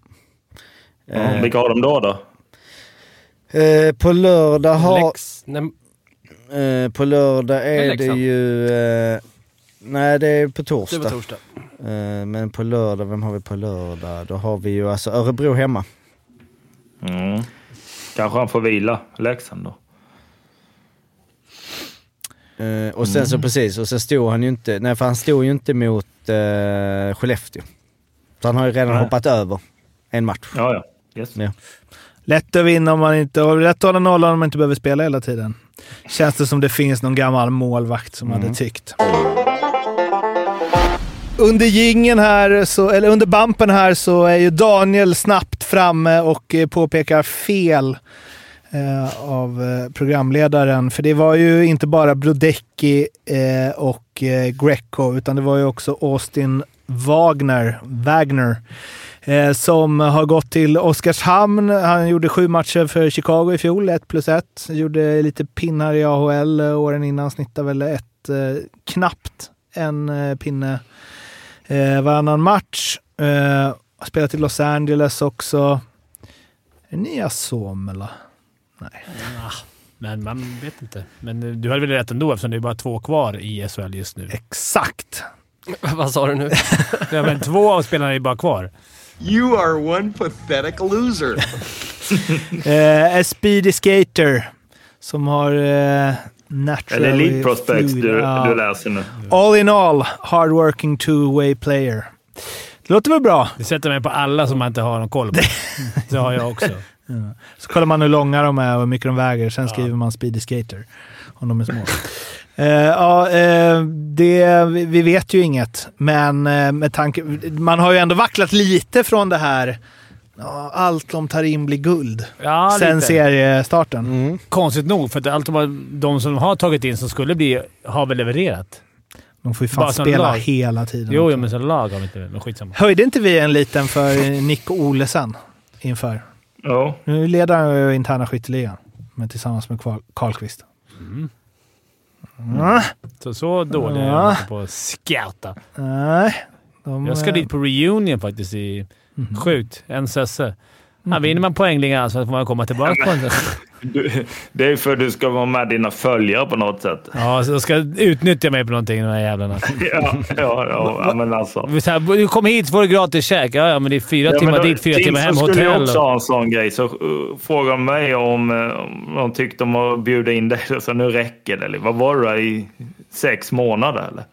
Ja, vilka har de då? då? Eh, på lördag har... Lex... Nej, Eh, på lördag är det Leksand. ju... Eh, nej, det är på det torsdag. var torsdag. Eh, men på lördag, vem har vi på lördag? Då har vi ju alltså Örebro hemma. Mm. Kanske han får vila, Leksand då. Eh, och sen så precis, och sen stod han ju inte, nej för han stod ju inte mot eh, Skellefteå. Så han har ju redan Nej. hoppat över en match. Ja, ja. Yes. Ja. Lätt att vinna om man inte... Och lätt att hålla nollan om man inte behöver spela hela tiden. Känns det som det finns någon gammal målvakt som hade tyckt. Under gingen här, så, eller under bumpen här, så är ju Daniel snabbt framme och eh, påpekar fel eh, av eh, programledaren. För det var ju inte bara Brodecki eh, och eh, Greco, utan det var ju också Austin Wagner, Wagner eh, som har gått till Oskarshamn. Han gjorde sju matcher för Chicago i fjol, 1 plus 1. Gjorde lite pinnar i AHL eh, åren innan, snittade väl ett, eh, knappt en eh, pinne eh, varannan match. Eh, har spelat i Los Angeles också. Är Nia Suomela? Nej. Men man vet inte. Men eh, du hade väl rätt ändå eftersom det är bara två kvar i SHL just nu. Exakt! Vad sa du nu? Ja, men två av spelarna är bara kvar. You are one pathetic loser. Eh, a speedy skater som har eh, naturally... Eller Elite Prospects du, ja. du läser nu. All in all, hardworking two-way player. Det låter väl bra? Det sätter mig på alla som man inte har någon koll på. Det har jag också. Så kollar man hur långa de är och hur mycket de väger. Sen skriver man speedy skater. Om de är små. Eh, ja, eh, det, vi vet ju inget, men eh, med tanke... Man har ju ändå vacklat lite från det här. Ja, allt de tar in blir guld. Ja, Sen lite. seriestarten. Konstigt nog, för att allt de, de som har tagit in som skulle bli har väl levererat. De får ju fan Bara spela lag. hela tiden. Jo, jo, men som lag har vi inte det. Skitsamma. Höjde inte vi en liten för Nick Olesen inför? Ja. Nu leder han ju interna skytteligan, men tillsammans med Karlqvist. Mm. Mm. Så, så dålig är Ja. jag inte på att scouta. Nej. De, Jag ska dit på reunion faktiskt. I, Sjukt. En sösse. Ja, vinner man poängligan så får man komma tillbaka på en Du, det är för att du ska vara med dina följare på något sätt. Ja, så de ska utnyttja mig på någonting, de här jävlarna. Ja, ja, ja, men alltså. Så här, du kommer hit får du gratis käk. Ja, ja, men det är fyra Ja, timmar då- dit, fyra Tim timmar hem, så skulle hotell. också ha en sån grej. Så uh, frågade de mig om, uh, om de tyckte om att bjuda in dig. Så nu räcker det. eller Vad var det i sex månader eller?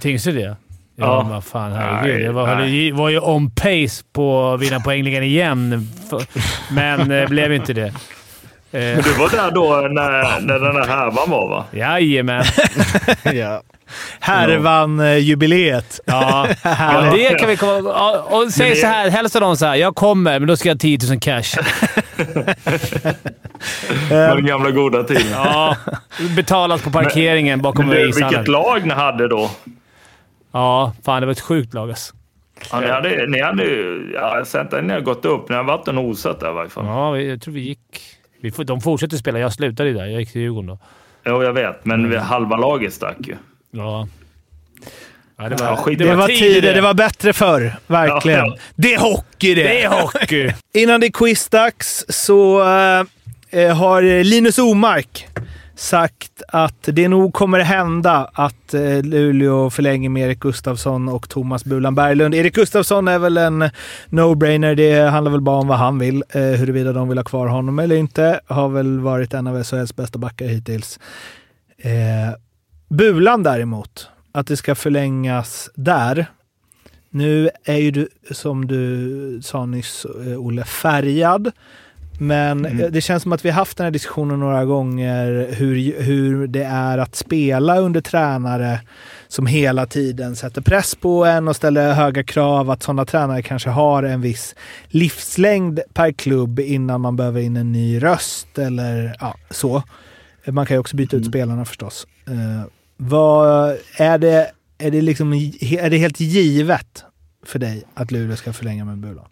Tyngste det? Ja, Ja. vad fan herregud. Nej, jag var, nej. ju- var ju on pace på att vinna poängligan igen, men eh, blev inte det. Eh, Men du var där då när, när den där härvan var va? Jajamän. ja. Härvan-jubileet. Ja, ja, det kan vi komma... ja, Och säg så här, hälsa dem så här. Jag kommer, men då ska jag ha 10 000 cash. Den gamla goda tiden. Ja, betalas på parkeringen bakom Men vilket lag ni hade då? Ja, fan det var ett sjukt lag alltså. Ja, ni hade, ni hade ju... Ja, att ni har gått upp. Ni har varit och nosat där i varje fall. Ja, vi- jag tror vi gick... Vi, de fortsatte spela. Jag slutade ju där. Jag gick till Djurgården då. Jo, jag vet. Men vi- halva laget stack ju. Ja. ja det var, Ja, skit- Det var tider, det var bättre förr. Verkligen. Ja, ja. Det är hockey det! Det är hockey! Innan det är quizdags så eh, har Linus Omark sagt att det nog kommer hända att eh, Luleå förlänger med Erik Gustafsson och Thomas Bulan Berglund. Erik Gustafsson är väl en no-brainer. Det handlar väl bara om vad han vill. Eh, huruvida de vill ha kvar honom eller inte. Har väl varit en av SHLs bästa backar hittills. Eh, Bulan däremot, att det ska förlängas där. Nu är ju du, som du sa nyss, eh, Olle, färgad. Men Mm. eh, det känns som att vi har haft den här diskussionen några gånger hur, hur det är att spela under tränare som hela tiden sätter press på en och ställer höga krav. Att sådana tränare kanske har en viss livslängd per klubb innan man behöver in en ny röst eller ja, så. Man kan ju också byta ut spelarna förstås. Eh, vad är det, är det, liksom, är det helt givet för dig att Luleå ska förlänga med Bulan?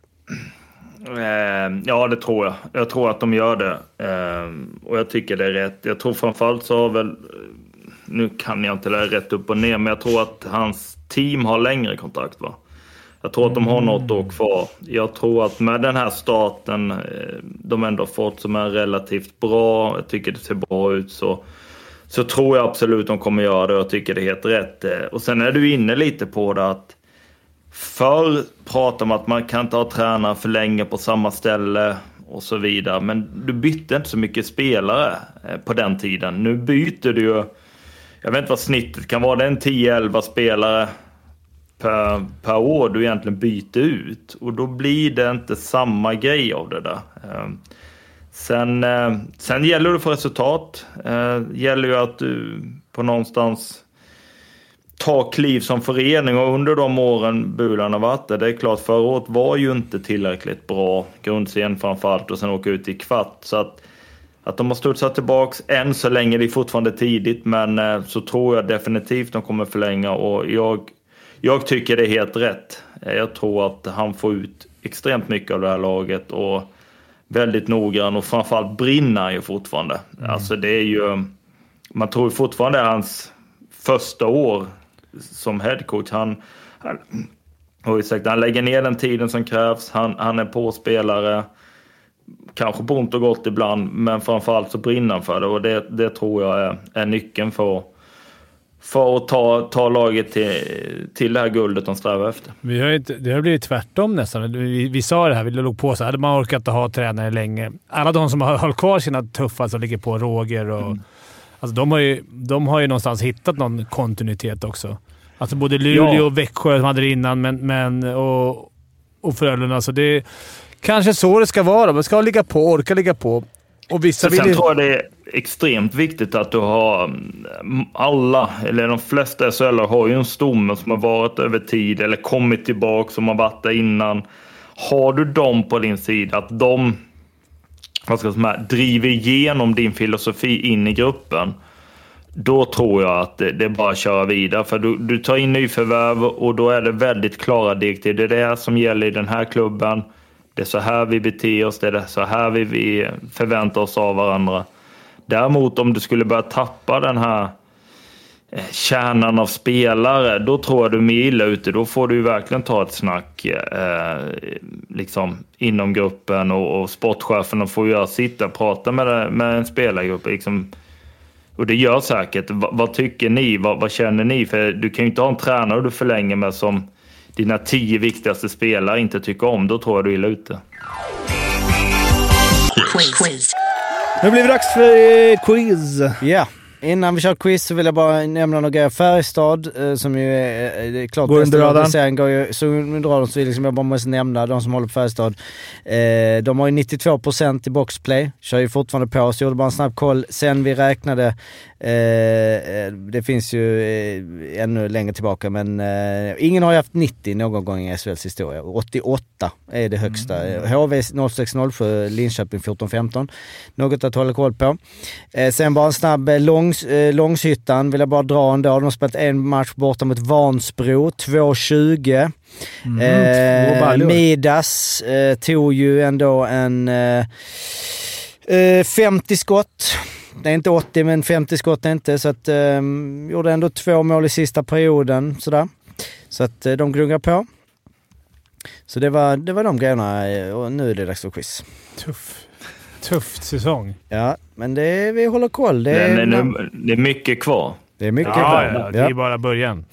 Eh, ja, det tror jag. Jag tror att de gör det. Eh, och jag tycker det är rätt. Jag tror framförallt så har väl... Eh, nu kan jag inte det här rätt upp och ner, men jag tror att hans team har längre kontrakt va? Jag tror att de har något år kvar. Jag tror att med den här starten eh, de ändå fått som är relativt bra, jag tycker det ser bra ut, så, så tror jag absolut de kommer göra det och jag tycker det är helt rätt. Eh, och sen är du inne lite på det att Förr pratade man att man kan inte ha tränare för länge på samma ställe och så vidare. Men du bytte inte så mycket spelare eh, på den tiden. Nu byter du ju, jag vet inte vad snittet kan vara, det är en 10-11 spelare per, per år du egentligen byter ut. Och då blir det inte samma grej av det där. Ehm, sen, eh, sen gäller det att få resultat. Eh, gäller ju att du på någonstans ta kliv som förening och under de åren Bulan har varit där, det är klart förra året var ju inte tillräckligt bra grundscen framförallt och sen åka ut i kvart. Så att, att de har studsat tillbaks än så länge, det är fortfarande tidigt, men eh, så tror jag definitivt de kommer förlänga och jag, jag tycker det är helt rätt. Eh, Jag tror att han får ut extremt mycket av det här laget och väldigt noggrann och framförallt brinner han ju fortfarande. Alltså det är ju, man tror fortfarande det är hans första år som headcoach. Han, han, han lägger ner den tiden som krävs. Han, han är på spelare. Kanske på ont och gott ibland, men framförallt så brinner han för det. Och det, det tror jag är, är nyckeln för, för att ta, ta laget till, till det här guldet de strävar efter. Vi har inte, det har blivit tvärtom nästan. Vi, vi sa det här, vi låg på så hade man orkat att ha tränare länge. Alla de som har hållit kvar sina tuffa, som ligger på Roger och... Alltså de, har ju, de har ju någonstans hittat någon kontinuitet också. Alltså både Luleå Ja. och Växjö som hade det innan, men, men, och, och Frölunda. Så det är kanske så det ska vara. Man ska ligga på, orka ligga på. Och vissa vill sen ju... tror jag det är extremt viktigt att du har mm, alla, eller de flesta SHL har ju en stomme som har varit över tid eller kommit tillbaka som har varit där innan. Har du dem på din sida, att de vad ska jag säga, driver igenom din filosofi in i gruppen. Då tror jag att det, det är bara att köra vidare. För du, du tar in nyförvärv och då är det väldigt klara direktiv. Det är det som gäller i den här klubben. Det är så här vi beter oss. Det är så här vi, vi förväntar oss av varandra. Däremot om du skulle börja tappa den här kärnan av spelare, då tror jag du är mer illa ute. Då får du verkligen ta ett snack eh, liksom, inom gruppen och, och sportchefen får göra sitta och prata med, med en spelargrupp. Liksom, och det gör säkert. Va, vad tycker ni? Vad, vad känner ni? För du kan ju inte ha en tränare du förlänger med som dina tio viktigaste spelare inte tycker om. Då tror jag du är illa ute. Nu blir det dags för eh, quiz. Ja. Innan vi kör quiz så vill jag bara nämna några grejer. Färjestad, eh, som ju är, eh, det är klart Går under radarn. serien, går ju så under radarn. Så liksom jag bara måste nämna de som håller på Färjestad. Eh, de har ju 92% i boxplay, kör ju fortfarande på. Så jag gjorde bara en snabb koll sen vi räknade. Eh, eh, det finns ju eh, ännu längre tillbaka men ingen har ju haft 90 någon gång i SHLs historia. 88 är det högsta. Mm. HV 0607, Linköping 14-15. Något att hålla koll på. Sen bara en snabb eh, långs, eh, Långshyttan vill jag bara dra ändå. De har spelat en match borta mot Vansbro, 2-20. Mm, eh. Midas eh, tog ju ändå en eh, eh, 50 skott. Det är inte 80 men 50 skott är inte så att eh, gjorde ändå två mål i sista perioden sådär. Så att eh, de gnuggar på. Så det var, det var de grejerna eh, och nu är det dags för quiz. Tuff. Tuff säsong. Ja, men det är, vi håller koll. Det är, Men, nu, det är mycket kvar. det är mycket Ja, kvar. ja, det är bara början.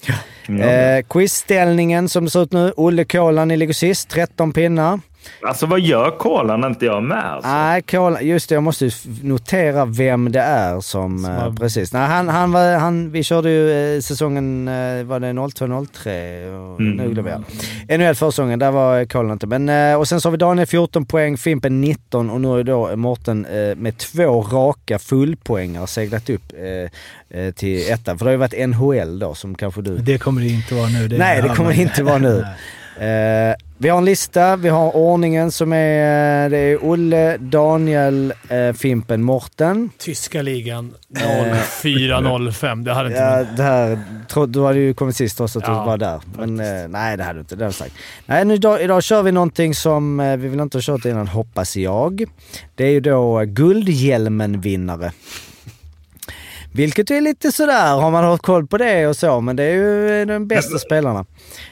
Eh, quizställningen som det ser ut nu. Olle Kolan, ni ligger sist, 13 pinnar. Alltså vad gör kolan inte jag med? Alltså? Nej, Kolan, just det, jag måste notera vem det är som... eh, har- precis. Nej, han, han var, han, vi körde ju eh, säsongen, eh, var det 02-03? och Mm. Nu glömmer jag. NHL försäsongen, där var Kolan inte. Men, eh, och sen så har vi Daniel 14 poäng, Fimpen 19 och nu är då Mårten eh, med två raka fullpoängare seglat upp eh, eh, till ettan. För det har ju varit NHL då som kanske du... Det kommer det inte vara nu. Nej, det kommer det inte vara nu. Eh, vi har en lista, vi har ordningen som är, eh, det är Olle, Daniel, eh, Fimpen, Morten. Tyska ligan Eh, 04-05. Det hade inte... Ja, det här, tro, du hade ju kommit sist trots att du Ja, var där. Men eh, nej, det hade du inte. Det jag sagt. Nej, nu, idag, idag kör vi någonting som eh, vi vill inte ha kört innan, hoppas jag. Det är ju då eh, Guldhjälmen-vinnare. Vilket är lite sådär, har man hållit koll på det och så, men det är ju de bästa spelarna.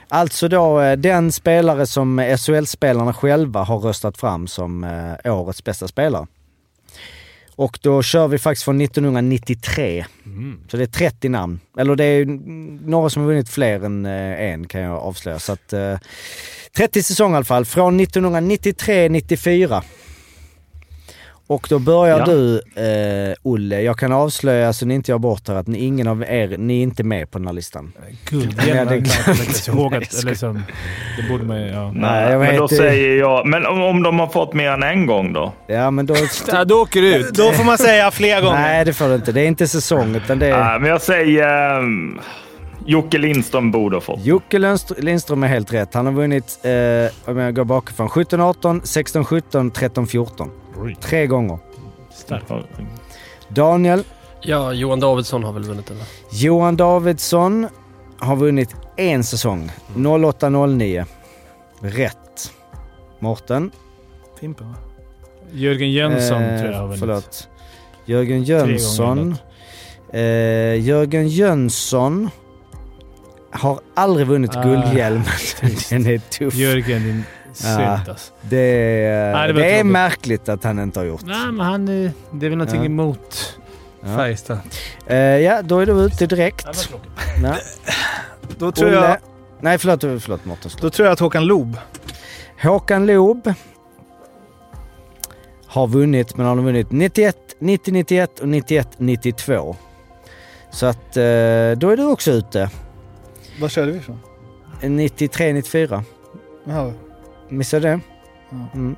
Alltså då eh, den spelare som SHL-spelarna själva har röstat fram som eh, årets bästa spelare. Och då kör vi faktiskt från 1993. Så det är 30 namn. Eller det är några som har vunnit fler än eh, en kan jag avslöja. Så att, eh, 30 säsonger i alla fall. Från 1993-94. Och då börjar Ja. du, eh, Olle. Jag kan avslöja så ni inte gör bort här att ni, ingen av er, ni är inte med på den här listan. Ja, är det klart. inte ihåg Nej, att, jag liksom, Det borde man ju... Ja. Nej, jag men vet då inte. säger jag... Men om, om de har fått mer än en gång då? Ja, men då... Ja, då åker du ut. Då får man säga fler gånger. Nej, det får du inte. Det är inte säsong, utan det är... Nej, men jag säger... Um, Jocke Lindström borde ha fått. Jocke Lindstr- Lindström är helt rätt. Han har vunnit, eh, om jag går bakifrån, 17-18, 16-17, 13-14. Tre gånger. Daniel, Ja, Johan Davidsson har väl vunnit eller? Johan Davidsson har vunnit en säsong. 08-09. Rätt. Mårten? Fimpen va? Jörgen Jönsson Eh, tror jag har vunnit. Förlåt. Jörgen Jönsson. Eh, Jörgen Jönsson har aldrig vunnit Ah, guldhjälmen. Den är tuff. Jörgen, din Ja, alltså. det är, Nej, det det är märkligt att han inte har gjort. Nej, men han... är- Det är väl någonting Ja. emot Ja. Färjestad. Eh, ja, då är du ute direkt. Nej. Då tror, Olle. jag, Nej, förlåt, förlåt Mårten. då tror jag att Håkan Loob. Håkan Loob har vunnit, men han har vunnit 91, 90-91 och 91-92. Så att eh, då är du också ute. Vad körde vi ifrån? 93-94. Jaha. Missade det? Ja. Mm.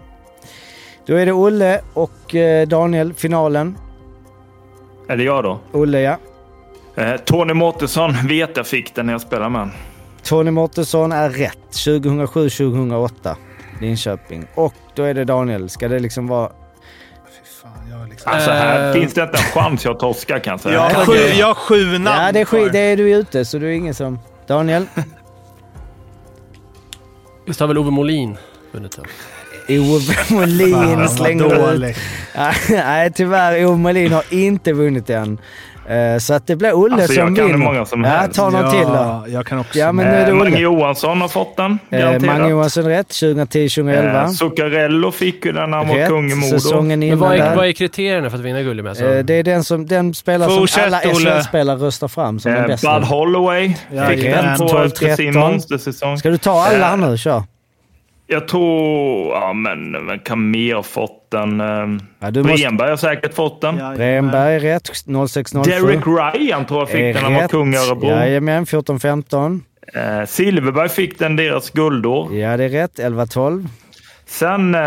Då är det Olle och eh, Daniel, finalen. Är det jag då? Olle ja. Eh, Tony Mårtensson vet jag fick den när jag spelade med honom. Tony Mårtensson är rätt. 2007-2008. Linköping. Och då är det Daniel. Ska det liksom vara... Fy fan, jag är liksom... Alltså här Eh. finns det inte en chans jag torskar kan jag säga. Jag har sju, jag har sju namn Ja, det är, skit, det är du ute så du är ingen som... Daniel? Visst har väl Ove Molin vunnit den? Ove Molin slänger ut. Nej, tyvärr. Ove Molin har inte vunnit än. Eh, Så att det blir Olle Alltså, som jag kan hur vinner. många som ja, helst. ta någon ja, till då. Jag kan också. Ja, men nu är det Eh, Mange Olle. Johansson har fått den, Eh, garanterat. Mange Johansson rätt. 2010-2011. Eh, Zuccarello fick ju den när han var kung i Modo. Säsongen Men innan vad är, vad är kriterierna för att vinna guld med? Alltså, Eh, Det är den, som, den spelare som Fortsätt, alla Olle. SHL-spelare röstar fram som den Eh, bästa. Bud Holloway Ja, fick den på 12, efter sin 13. monstersäsong. Ska du ta alla Eh, här nu? Kör. Jag tror... Ja, men vem kan mer ha fått den? Eh, Ja, du måste- Bremberg har säkert fått den. Jajamän. Bremberg rätt. 06-07. Derek Ryan tror jag fick den när han var kung i Örebro. Jajamän, 14-15. Eh, Silverberg fick den deras guldår. Ja, det är rätt. 11-12. Sen eh,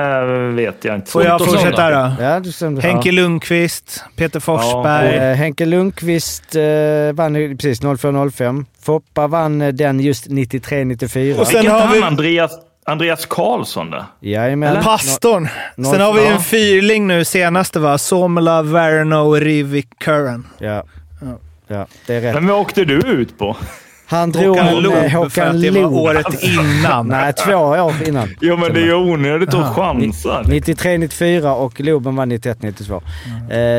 vet jag inte. Får jag fortsätta då? Ja, du stämde. Henke Lundqvist, Peter Forsberg. Eh, Henke Lundqvist eh, vann precis 04-05. Foppa vann eh, den just 93-94. Och sen Vilket har han vi- Andreas, Andreas Karlsson där? Jajamän. Pastorn. Noll- Sen har vi Ja. en fyrling nu senaste va? Somla, Verno, Rivik, Curran. Ja. ja, det är rätt. Vem åkte du ut på? Han drog Håkan Loob, för Håkan att det var året innan. Nej, två år innan. Jo, men det är ju onödigt att chansa. 93-94 och Loben vann 91-92.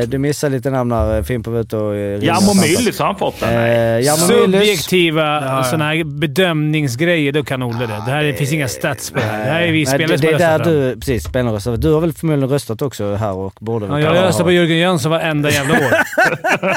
Eh, du missade lite namn där. eh, Fimpen var ute och... Eh, Jarmo Myllys har han fått den? Eh. Subjektiva sådana här bedömningsgrejer, då kan Olle det. Det här finns inga stats på det här. Det här är vi spelare det, som det är där du... Precis, spelarna röstar. Du har väl förmodligen röstat också här och borde... Ja, jag röstar på Jörgen Jönsson varenda jävla år.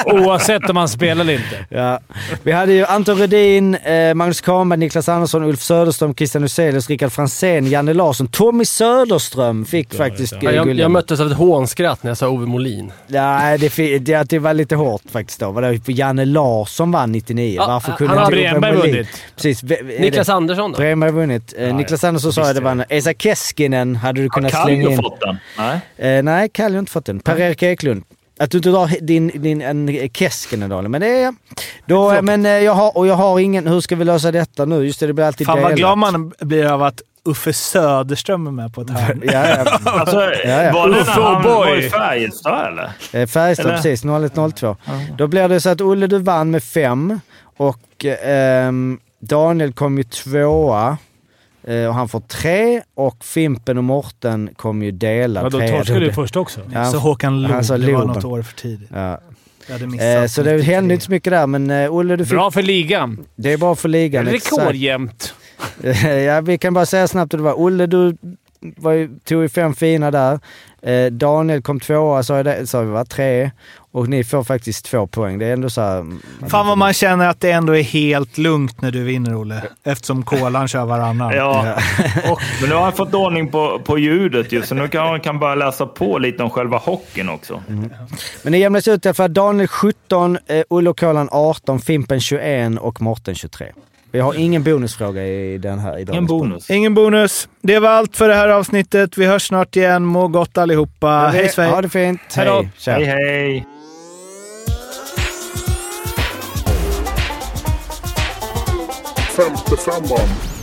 Oavsett om han spelar eller inte. Ja. Vi hade ju Anton Rudin, eh, Magnus Kahnberg, Niklas Andersson, Ulf Söderström, Christian Huselius, Rickard Franzén, Janne Larsson. Tommy Söderström fick faktiskt ja, eh, jag, jag möttes av ett hånskratt när jag sa Ove Molin. Nej, det, fi- det, det var lite hårt faktiskt då. Vadå, Janne Larsson vann 99. Ja, Varför han- kunde han har inte Ove Bremberg Molin- vunnit. Precis. Är Niklas det- Andersson då? Bremberg har vunnit. Eh, Niklas Andersson sa jag det vann. Esa Keskinen hade du Har kunnat slänga Kallio in. fått den? Nej. Eh, nej, Kalle har inte fått den. Per-Erik Eklund. Att du inte drar din, din en Keskinen då, men det är... Då, men eh, jag har, och jag har ingen... Hur ska vi lösa detta nu? Just det, det blir alltid Fan vad glad man blir av att Uffe Söderström är med på ett hörn. Ja, ja. Alltså, Ja, ja. var det Uffe när han var i Färjestad eller? Eh, Färjestad, Eller? precis. 01-02. Då blir det så att Olle, du vann med fem och ehm, Daniel kom ju tvåa. Eh, Och han får tre och Fimpen och Morten kom ju dela Ja, då torskade du först också. Ja, Så Håkan Loob, det var något år för tidigt. Ja. Eh, så det 93. hände inte så mycket där, men eh, Olle, du fick... Bra för ligan. Det är bra för ligan. Rekordjämnt. ja, vi kan bara säga snabbt hur det var. Olle, du var ju, tog ju fem fina där. Eh, Daniel kom tvåa, sa, det, sa vi var tre. Och ni får faktiskt två poäng. Det är ändå så här... Fan vad man känner att det ändå är helt lugnt när du vinner, Olle. Eftersom kolan kör varannan. Ja, och, men nu har han fått ordning på, på ljudet ju, så nu kan han kan börja läsa på lite om själva hockeyn också. Men det jämnas ut i alla fall. Daniel 17, eh, Olle och Kolan 18, Fimpen 21 och Morten 23. Vi har ingen bonusfråga i den här. I En dagens bonus. Ingen bonus. Det var allt för det här avsnittet. Vi hörs snart igen. Må gott allihopa. podd. Hej svej! Ha det fint. Hej då. Hej, hej! Femte femman.